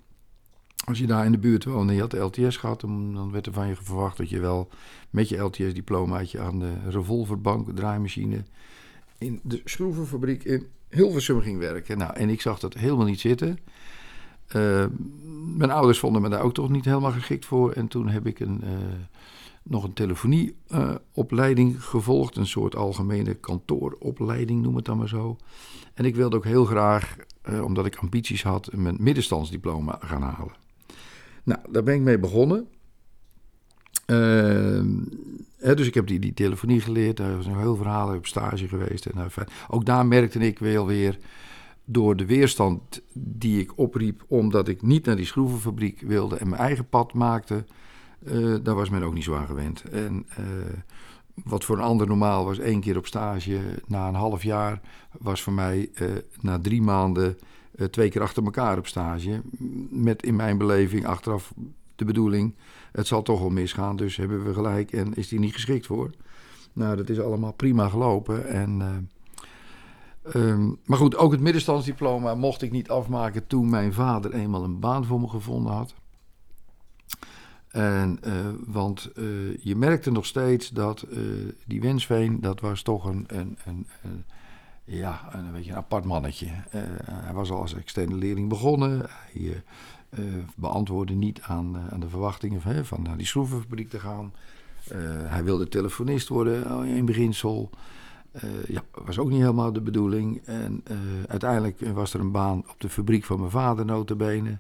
Als je daar in de buurt woonde en je had de LTS gehad, dan, dan werd er van je verwacht dat je wel met je LTS-diplomaatje aan de revolverbank, draaimachine, in de schroevenfabriek in Hilversum ging werken. Nou, en ik zag dat helemaal niet zitten. Uh, mijn ouders vonden me daar ook toch niet helemaal geschikt voor. En toen heb ik een, uh, nog een telefonieopleiding uh, gevolgd. Een soort algemene kantooropleiding, noem het dan maar zo. En ik wilde ook heel graag, omdat ik ambities had, mijn middenstandsdiploma gaan halen. Nou, daar ben ik mee begonnen. Hè, dus ik heb die, die telefonie geleerd. Daar was een heel verhaal. Heb stage geweest. En, ook daar merkte ik wel weer door de weerstand die ik opriep, omdat ik niet naar die schroevenfabriek wilde en mijn eigen pad maakte, uh, daar was men ook niet zo aan gewend. En, uh, wat voor een ander normaal was één keer op stage na een half jaar, was voor mij eh, na drie maanden eh, twee keer achter elkaar op stage. Met in mijn beleving achteraf de bedoeling, het zal toch wel misgaan, dus hebben we gelijk en is die niet geschikt voor. Nou, dat is allemaal prima gelopen. En, eh, ehm, maar goed, ook het middenstandsdiploma mocht ik niet afmaken toen mijn vader eenmaal een baan voor me gevonden had. En, eh, want eh, je merkte nog steeds dat eh, die Wensveen, dat was toch een, een, een, ja, een, beetje een apart mannetje. Hij was al als externe leerling begonnen. Hij beantwoordde niet aan, aan de verwachtingen van, hè, van naar die schroevenfabriek te gaan. Hij wilde telefonist worden oh, in beginsel. Eh ja, was ook niet helemaal de bedoeling. En eh, uiteindelijk was er een baan op de fabriek van mijn vader, notabene.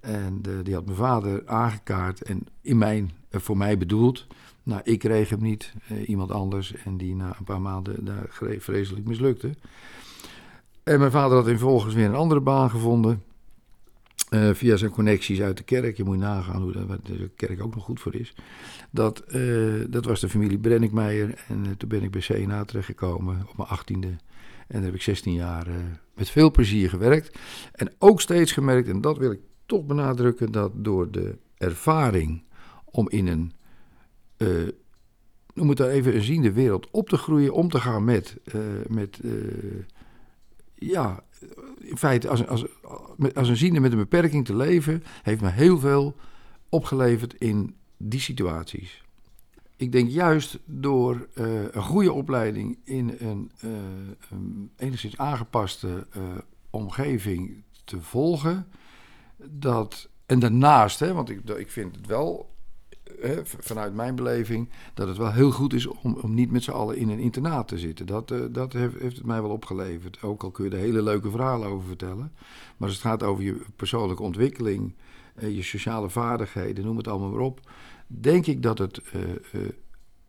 En eh, die had mijn vader aangekaart en in mijn, voor mij bedoeld. Nou, ik kreeg hem niet, iemand anders. En die na een paar maanden daar vreselijk mislukte. En mijn vader had vervolgens weer een andere baan gevonden. Eh, via zijn connecties uit de kerk. Je moet nagaan hoe waar de kerk ook nog goed voor is. Dat, eh, dat was de familie Brenninkmeijer. En eh, toen ben ik bij CNA terechtgekomen op mijn achttiende. En daar heb ik 16 jaar met veel plezier gewerkt. En ook steeds gemerkt, en dat wil ik toch benadrukken, dat door de ervaring om in een, noem het daar even, een ziende wereld op te groeien, om te gaan met, met ja, in feite als, als, als een ziende met een beperking te leven, heeft me heel veel opgeleverd in die situaties. Ik denk juist door eh, een goede opleiding in een, eh, een enigszins aangepaste eh, omgeving te volgen, dat, en daarnaast, hè, want ik, ik vind het wel, vanuit mijn beleving, dat het wel heel goed is om, om niet met z'n allen in een internaat te zitten. Dat, eh, dat heeft, heeft het mij wel opgeleverd. Ook al kun je er hele leuke verhalen over vertellen. Maar als het gaat over je persoonlijke ontwikkeling, eh, je sociale vaardigheden, noem het allemaal maar op. Denk ik dat het eh,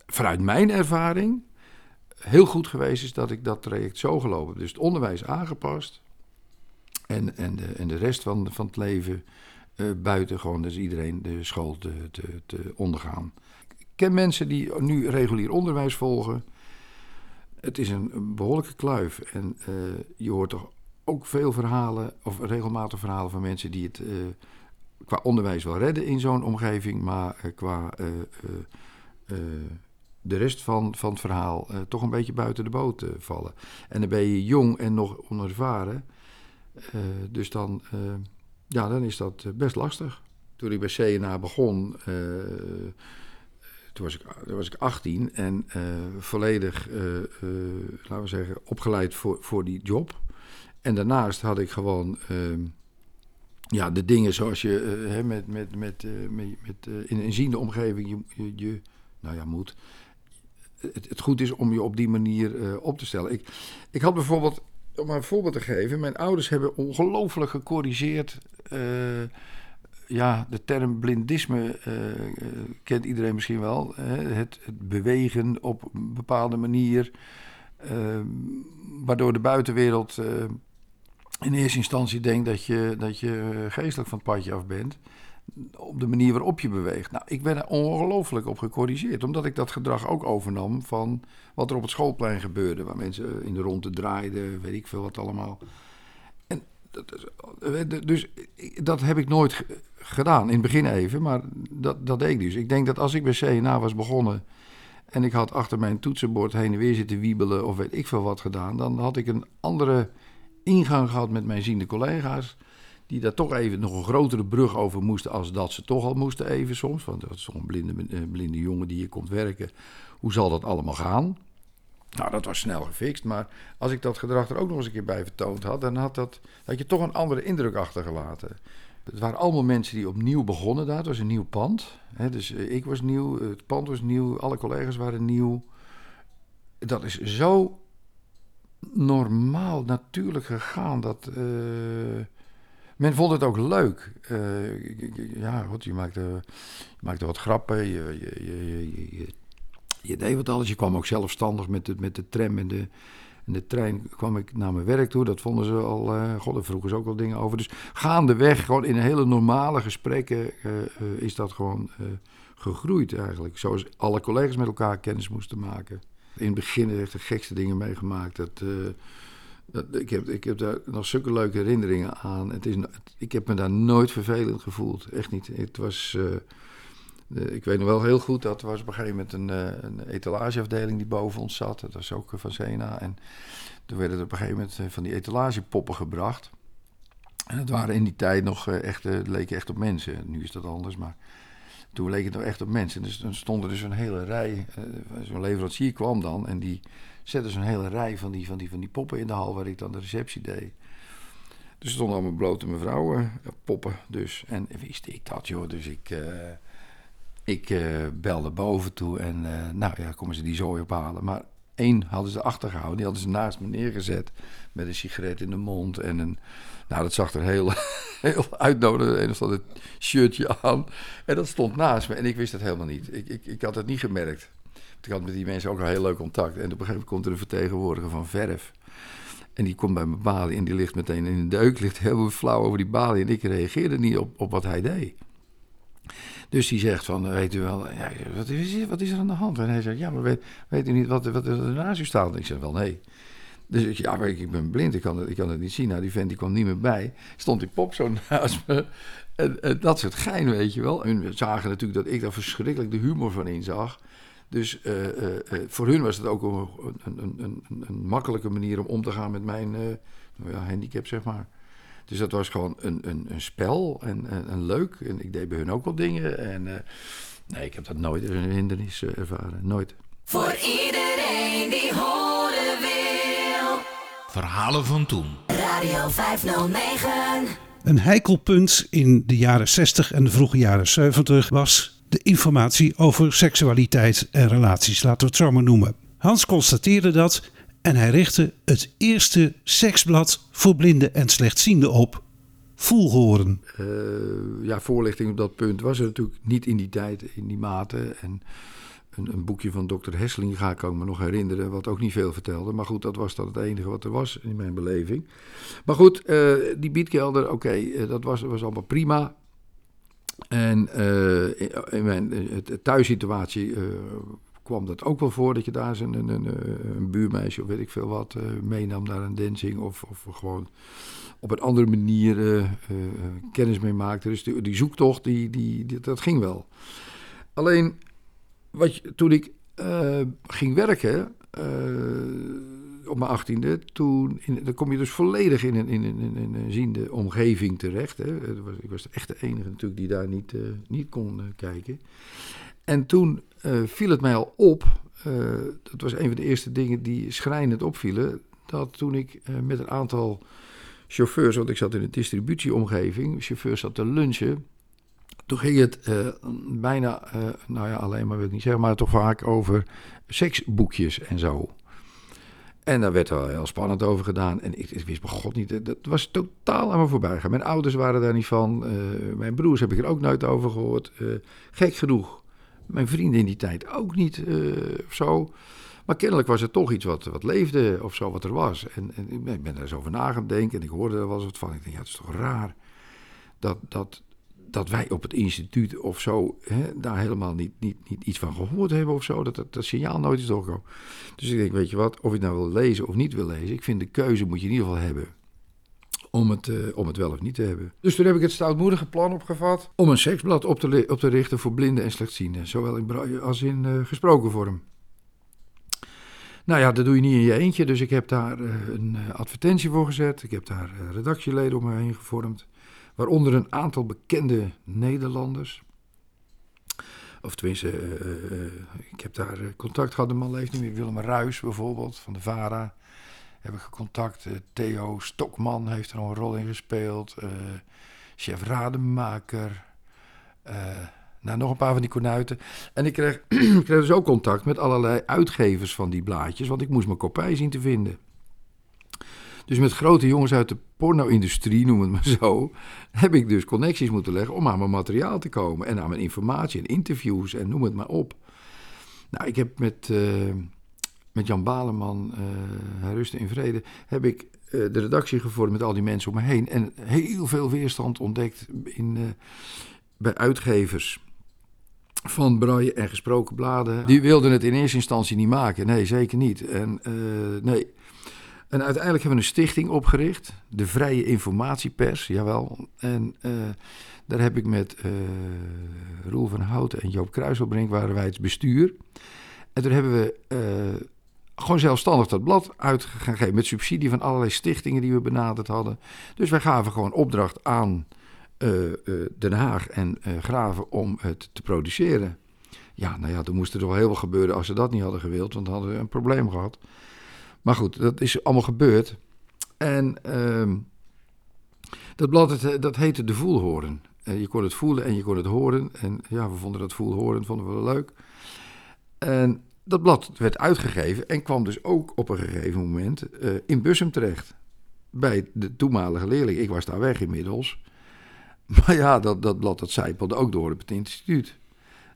vanuit mijn ervaring heel goed geweest is dat ik dat traject zo gelopen heb. Dus het onderwijs aangepast. En, en, de, en de rest van, van het leven eh, buiten gewoon, dus iedereen de school te, te, te ondergaan. Ik ken mensen die nu regulier onderwijs volgen. Het is een, behoorlijke kluif. En eh, je hoort toch ook veel verhalen, of regelmatig verhalen van mensen die het eh, qua onderwijs wel redden in zo'n omgeving, maar qua de rest van, van het verhaal toch een beetje buiten de boot vallen. En dan ben je jong en nog onervaren. Dus dan, ja, dan is dat eh, best lastig. Toen ik bij CNA begon, eh, toen, was ik, toen was ik 18 en eh, volledig, laten we zeggen, opgeleid voor, voor die job. En daarnaast had ik gewoon ehm, ja, de dingen zoals je met, met, met, met, met, in een ziende omgeving je, je, je nou ja, moet. Het, het goed is om je op die manier op te stellen. Ik, ik had bijvoorbeeld, om een voorbeeld te geven, mijn ouders hebben ongelooflijk gecorrigeerd. eh, ja, de term blindisme eh, kent iedereen misschien wel. Hè? Het, bewegen op een bepaalde manier, eh, waardoor de buitenwereld in eerste instantie denkt dat je, dat je geestelijk van het padje af bent. Op de manier waarop je beweegt. Nou, ik ben er ongelooflijk op gecorrigeerd. Omdat ik dat gedrag ook overnam van wat er op het schoolplein gebeurde. Waar mensen in de ronde draaiden, weet ik veel wat allemaal. En dat, is- dus dat heb ik nooit ge- gedaan. In het begin even, maar dat, dat deed ik dus. Ik denk dat als ik bij CNA was begonnen en ik had achter mijn toetsenbord heen en weer zitten wiebelen of weet ik veel wat gedaan, dan had ik een andere ingang gehad met mijn ziende collega's. Die daar toch even nog een grotere brug over moesten als dat ze toch al moesten even soms. Want dat is toch een blinde, eh, blinde jongen die hier komt werken. Hoe zal dat allemaal gaan? Nou, dat was snel gefixt. Maar als ik dat gedrag er ook nog eens een keer bij vertoond had, dan had, dat, had je toch een andere indruk achtergelaten. Het waren allemaal mensen die opnieuw begonnen daar. Het was een nieuw pand. Dus eh, ik was nieuw, het pand was nieuw, alle collega's waren nieuw. Dat is zo normaal, natuurlijk gegaan. Dat, eh, men vond het ook leuk. Eh, ja, goed, je maakte, je maakte wat grappen. Je, je, je, je, deed wat alles. Je kwam ook zelfstandig met de, met de tram en de, In de trein kwam ik naar mijn werk toe. Dat vonden ze al. eh God, daar vroegen ze ook wel dingen over. Dus gaandeweg, gewoon in hele normale gesprekken, eh, is dat gewoon gegroeid eigenlijk. Zoals alle collega's met elkaar kennis moesten maken. In het begin ik de gekste dingen meegemaakt. Dat, ik, heb, ik heb daar nog zulke leuke herinneringen aan. Het is, ik heb me daar nooit vervelend gevoeld. Echt niet. Het was. eh, ik weet nog wel heel goed, dat was op een gegeven moment een, eh, een etalageafdeling die boven ons zat. Dat was ook eh, van Zena. En toen werden er op een gegeven moment van die etalagepoppen gebracht. En het waren in die tijd nog echt, eh, leken echt op mensen. Nu is dat anders, maar toen leek het nog echt op mensen. Dus dan stond er dus een hele rij. Zo'n leverancier kwam dan en die zette zo'n hele rij van die, van, die, van die poppen in de hal waar ik dan de receptie deed. Dus er stonden allemaal blote mevrouwen, eh, poppen dus. En wist ik dat, joh. Dus ik, eh, ik eh, belde boven toe en eh, nou ja, komen ze die zooi ophalen. Maar één hadden ze achtergehouden, die hadden ze naast me neergezet met een sigaret in de mond en een... Nou, dat zag er heel, [LAUGHS] heel uitnodigend. Een of ander shirtje aan. En dat stond naast me. En ik wist het helemaal niet. Ik, ik, ik had het niet gemerkt. Ik had met die mensen ook al heel leuk contact. En op een gegeven moment komt er een vertegenwoordiger van Verf. En die komt bij mijn balie en die ligt meteen in een deuk. Ligt heel flauw over die balie. En ik reageerde niet op, op wat hij deed. Dus die zegt van, weet u wel, ja, wat, is, wat is er aan de hand? En hij zegt, ja, maar weet, weet u niet wat, wat er naast u staat? En ik zeg, wel nee. Dus ik, ja, maar ik, ben blind, ik kan, het, ik kan het niet zien. Nou, die vent die kwam niet meer bij. Stond die pop zo naast me. En, dat soort gein, weet je wel. En we zagen natuurlijk dat ik daar verschrikkelijk de humor van inzag. Dus eh, eh, eh, voor hun was het ook een, een, een, een, een makkelijke manier om om te gaan met mijn eh, nou ja, handicap, zeg maar. Dus dat was gewoon een, een, een spel en, en, en leuk. En ik deed bij hun ook wel dingen. En eh, nee, ik heb dat nooit als een hindernis ervaren. Nooit. Voor iedereen die horen wil. Verhalen van toen. Radio 509. Een heikel punt in de jaren 60 en de vroege jaren 70 was de informatie over seksualiteit en relaties, laten we het zo maar noemen. Hans constateerde dat en hij richtte het eerste seksblad voor blinden en slechtzienden op. Voelhoren. Eh, ja, voorlichting op dat punt was er natuurlijk niet in die tijd, in die mate. En een, een boekje van dokter Hesseling ga ik me nog herinneren, wat ook niet veel vertelde. Maar goed, dat was dan het enige wat er was in mijn beleving. Maar goed, eh, die biedkelder, oké, eh, dat was, was allemaal prima. En eh, in- mijn eh, thuissituatie eh, kwam dat ook wel voor, dat je daar een, een, een, een buurmeisje of weet ik veel wat meenam naar een dancing. Of, of gewoon op een andere manier kennis mee maakte. Dus die, zoektocht, die, die, die- dat ging wel. Alleen, wat toen ik ging werken op mijn achttiende, toen dan kom je dus volledig in een, in een, in een, ziende omgeving terecht. Hè. Was, ik was echt de enige natuurlijk die daar niet, eh, niet kon eh, kijken. En toen eh, viel het mij al op, eh, dat was een van de eerste dingen die schrijnend opvielen, dat toen ik eh, met een aantal chauffeurs, want ik zat in een distributieomgeving, chauffeurs zat te lunchen. Toen ging het eh, bijna, eh, nou ja, alleen maar wil ik niet zeggen, maar toch vaak over seksboekjes en zo. En daar werd wel heel spannend over gedaan. En ik, wist bij god niet, dat was totaal aan me voorbij gegaan. Mijn ouders waren daar niet van. eh, mijn broers heb ik er ook nooit over gehoord. Eh, gek genoeg. Mijn vrienden in die tijd ook niet eh, of zo. Maar kennelijk was het toch iets wat, wat leefde of zo, wat er was. En, en ik ben- ik ben er eens over na gaan denken en ik hoorde er wel eens wat van. Ik denk, ja, het is toch raar dat, dat, dat wij op het instituut of zo hè, daar helemaal niet, niet, niet iets van gehoord hebben of zo. Dat dat, dat signaal nooit is doorgekomen. Dus ik denk, weet je wat, of je nou wil lezen of niet wil lezen. Ik vind de keuze moet je in ieder geval hebben. Om het, eh, om het wel of niet te hebben. Dus toen heb ik het stoutmoedige plan opgevat. om een seksblad op te, op te richten voor blinden en slechtzienden. Zowel in braille als in eh, gesproken vorm. Nou ja, dat doe je niet in je eentje. Dus ik heb daar eh, een advertentie voor gezet. Ik heb daar redactieleden om me heen gevormd. Waaronder een aantal bekende Nederlanders. Of tenminste, eh, eh, eh, ik heb daar contact gehad. De man niet meer. Willem Ruis bijvoorbeeld, van de VARA. Heb ik contact. Theo Stokman heeft er een rol in gespeeld. Chef Rademaker. Nou, nog een paar van die konuiten. En ik kreeg, [CLEARS THROAT] ik kreeg dus ook contact met allerlei uitgevers van die blaadjes. Want ik moest mijn kopij zien te vinden. Dus met grote jongens uit de porno-industrie, noem het maar zo, [LAUGHS] heb ik dus connecties moeten leggen om aan mijn materiaal te komen. En aan mijn informatie en interviews en noem het maar op. Nou, ik heb met, eh, met Jan Baleman, eh, hij rustte in vrede, heb ik eh, de redactie gevormd met al die mensen om me heen. En heel veel weerstand ontdekt in, eh, bij uitgevers van braille en gesproken bladen. Die wilden het in eerste instantie niet maken. Nee, zeker niet. En, eh, nee. En uiteindelijk hebben we een stichting opgericht. De Vrije Informatiepers, jawel. En eh, daar heb ik met eh Roel van Houten en Joop Kruiselbrink waren wij het bestuur. En toen hebben we eh, gewoon zelfstandig dat blad uitgegeven met subsidie van allerlei stichtingen die we benaderd hadden. Dus wij gaven gewoon opdracht aan Den Haag en Graven om het te produceren. Ja, nou ja, er moest er toch heel veel gebeuren als ze dat niet hadden gewild, want dan hadden we een probleem gehad. Maar goed, dat is allemaal gebeurd. En ehm, dat blad, dat heette De Voelhoorn. Eh, je kon het voelen en je kon het horen. En ja, we vonden dat voelhoren vonden we wel leuk. En dat blad werd uitgegeven en kwam dus ook op een gegeven moment eh, in Bussum terecht. Bij de toenmalige leerling. Ik was daar weg inmiddels. [LAUGHS] Maar ja, dat, dat blad dat zijpelde ook door het instituut.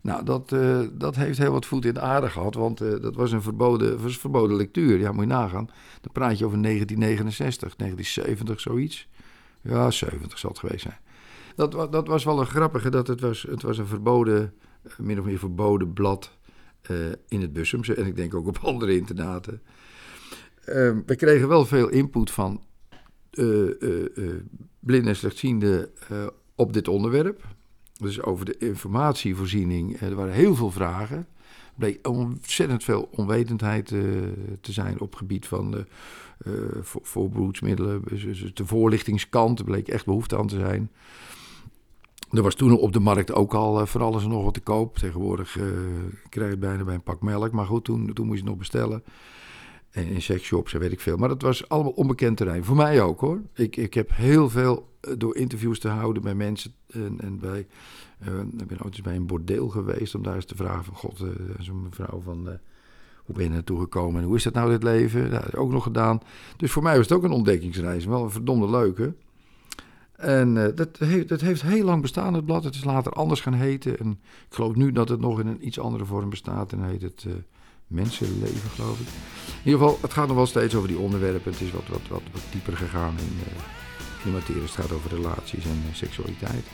Nou, dat, eh, dat heeft heel wat voet in de aarde gehad, want eh, dat was een verboden, was verboden lectuur. Ja, moet je nagaan. Dan praat je over 1969, 1970, zoiets. Ja, 70 zal het geweest zijn. Dat, dat was wel een grappige, dat het was, het was een verboden, eh, min of meer verboden blad in het Bussumse. En ik denk ook op [LAUGHS] andere internaten. Ehm, we kregen wel veel input van blinden en slechtzienden eh, op dit onderwerp. Dus over de informatievoorziening. eh, er waren heel veel vragen. Er bleek ontzettend veel onwetendheid eh, te zijn op gebied van de eh, voorbroedsmiddelen. Dus, dus de voorlichtingskant, er bleek echt behoefte aan te zijn. Er was toen op de markt ook al voor alles en nog wat te koop. Tegenwoordig krijg je bijna bij een pak melk. Maar goed, toen, toen moest je nog bestellen. En in seksshops en weet ik veel. Maar dat was allemaal onbekend terrein. Voor mij ook hoor. Ik, ik heb heel veel eh, door interviews te houden bij mensen. En, en bij, eh, ik ben ooit eens bij een bordeel geweest. Om daar eens te vragen van god, eh, zo'n mevrouw van... hoe ben je naartoe gekomen en hoe is dat nou dit leven? Dat heb ik ook nog gedaan. Dus voor mij was het ook een ontdekkingsreis. Wel een verdomde leuke. En dat, heeft, dat heeft heel lang bestaan, het blad. Het is later anders gaan heten. En ik geloof nu dat het nog in een iets andere vorm bestaat. En heet het Mensenleven, geloof ik. In ieder geval, het gaat nog wel steeds over die onderwerpen. Het is wat, wat, wat, wat dieper gegaan in, eh, in de materie. Het gaat over relaties en eh, seksualiteit.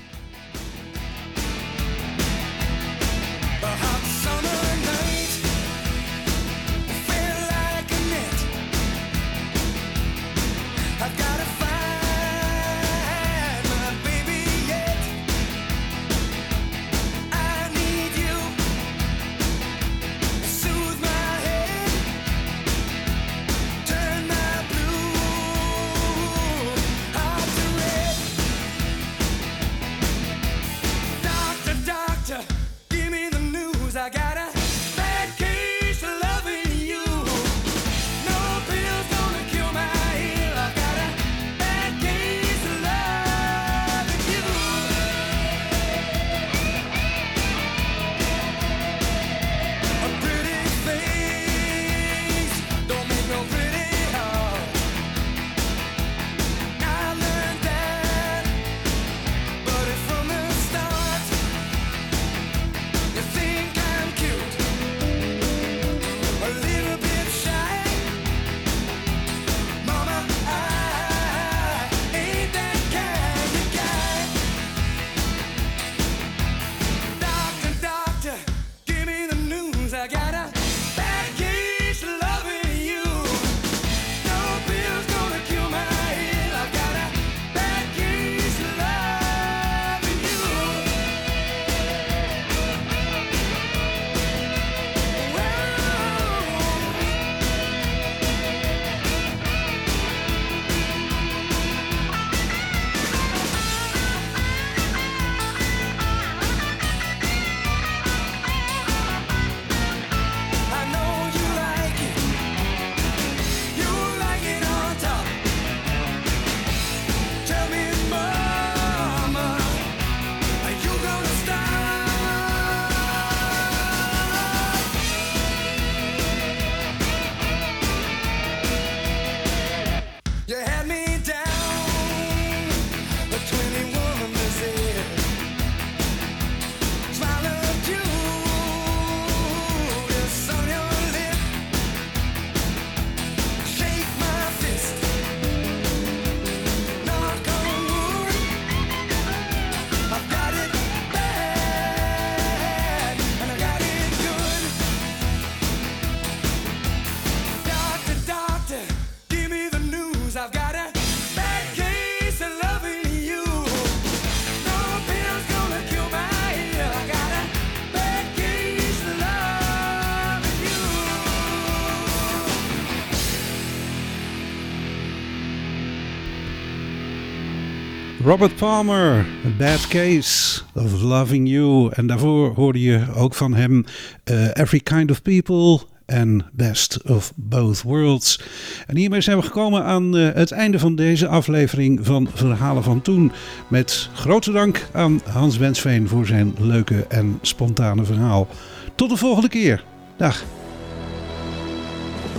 Robert Palmer, A Bad Case of Loving You. En daarvoor hoorde je ook van hem uh, Every Kind of People en Best of Both Worlds. En hiermee zijn we gekomen aan uh, het einde van deze aflevering van Verhalen van Toen. Met grote dank aan Hans Wensveen voor zijn leuke en spontane verhaal. Tot de volgende keer. Dag.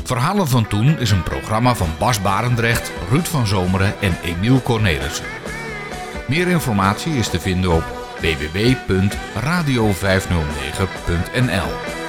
Verhalen van Toen is een programma van Bas Barendrecht, Ruud van Zomeren en Emiel Cornelissen. Meer informatie is te vinden op www.radio509.nl